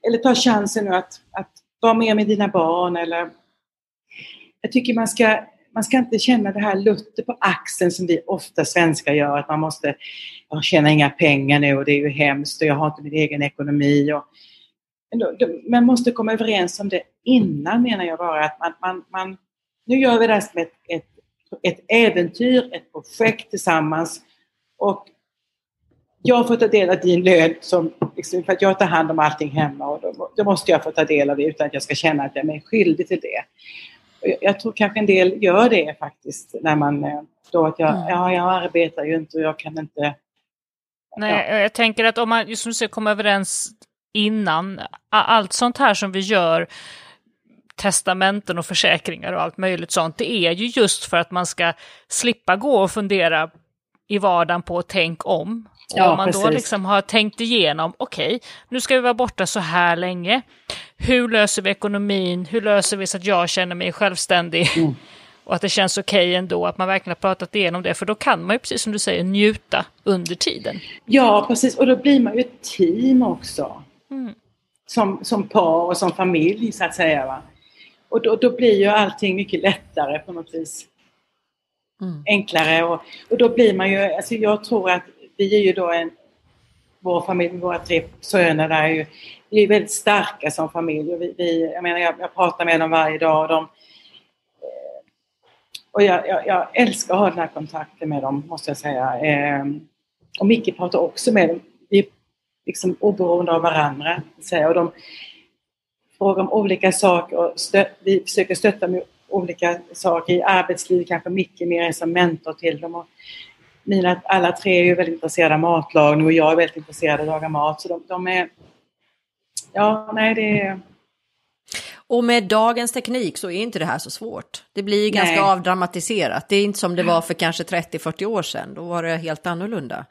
eller ta chansen nu att, att vara med med dina barn eller... Jag tycker man ska, man ska inte känna det här lutter på axeln som vi ofta svenskar gör, att man måste, jag tjänar inga pengar nu och det är ju hemskt och jag har inte min egen ekonomi. Och, man måste komma överens om det innan menar jag bara att man, man, man nu gör vi det här som ett, ett, ett äventyr, ett projekt tillsammans och jag får ta del av din lön som, liksom, för att jag tar hand om allting hemma och då, då, måste jag få ta del av det utan att jag ska känna att jag är skyldig till det. Jag, jag tror kanske en del gör det faktiskt när man eh, då att jag, mm. ja, jag arbetar ju inte och jag kan inte... Nej, ja. jag tänker att om man just du säger, kommer överens innan, allt sånt här som vi gör, testamenten och försäkringar och allt möjligt sånt, det är ju just för att man ska slippa gå och fundera i vardagen på tänk om. Ja, om man precis. då liksom har tänkt igenom, okej, okay, nu ska vi vara borta så här länge. Hur löser vi ekonomin? Hur löser vi så att jag känner mig självständig? Mm. [LAUGHS] Och att det känns okej okay ändå, att man verkligen har pratat igenom det. För då kan man ju, precis som du säger, njuta under tiden. Ja, precis. Och då blir man ju ett team också. Mm. Som, som par och som familj, så att säga. Va? Och då, då blir ju allting mycket lättare på något vis. Mm. Enklare och, och då blir man ju, alltså jag tror att vi är ju då en, vår familj, våra tre söner där är ju, vi är väldigt starka som familj. Och vi, vi, jag menar, jag, jag, pratar med dem varje dag och de eh, och jag, jag, jag, älskar att ha den här kontakten med dem, måste jag säga. Eh, och Micke pratar också med dem. Vi är liksom oberoende av varandra. Och de frågar om olika saker och stö, vi försöker stötta med olika saker i arbetslivet, kanske Micke mer som mentor till dem. Och mina, alla tre är ju väldigt intresserade av matlagning och jag är väldigt intresserad av att laga mat. Så de, de är... Ja, nej det är... Och med dagens teknik så är inte det här så svårt. Det blir ganska nej. avdramatiserat. Det är inte som det var för kanske 30-40 år sedan. Då var det helt annorlunda.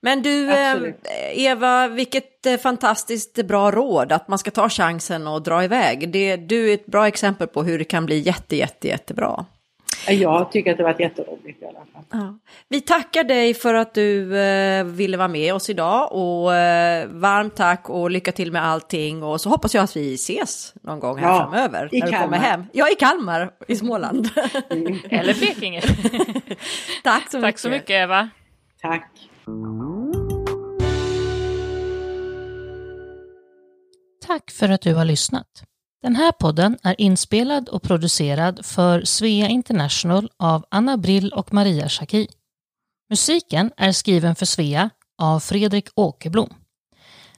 Men du, Absolut. Eh, Eva, vilket eh, fantastiskt bra råd att man ska ta chansen och dra iväg. Det, du är ett bra exempel på hur det kan bli jätte, jätte, jättebra. Jag tycker att det varit jätteroligt i alla fall. Ja. Vi tackar dig för att du eh, ville vara med oss idag och eh, varmt tack och lycka till med allting och så hoppas jag att vi ses någon gång här ja, framöver. I när Kalmar. Du kommer hem. Ja, i Kalmar i Småland. Mm. [LAUGHS] Eller Blekinge. [LAUGHS] tack så mycket. Tack så mycket Eva. Tack. Tack för att du har lyssnat. Den här podden är inspelad och producerad för Svea International av Anna Brill och Maria Schacki. Musiken är skriven för Svea av Fredrik Åkerblom.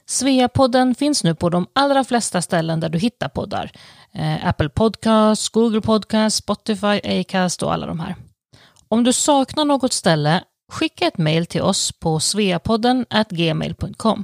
Svea-podden finns nu på de allra flesta ställen där du hittar poddar. Eh, Apple Podcasts, Google Podcasts, Spotify, Acast och alla de här. Om du saknar något ställe, skicka ett mejl till oss på sveapodden gmail.com.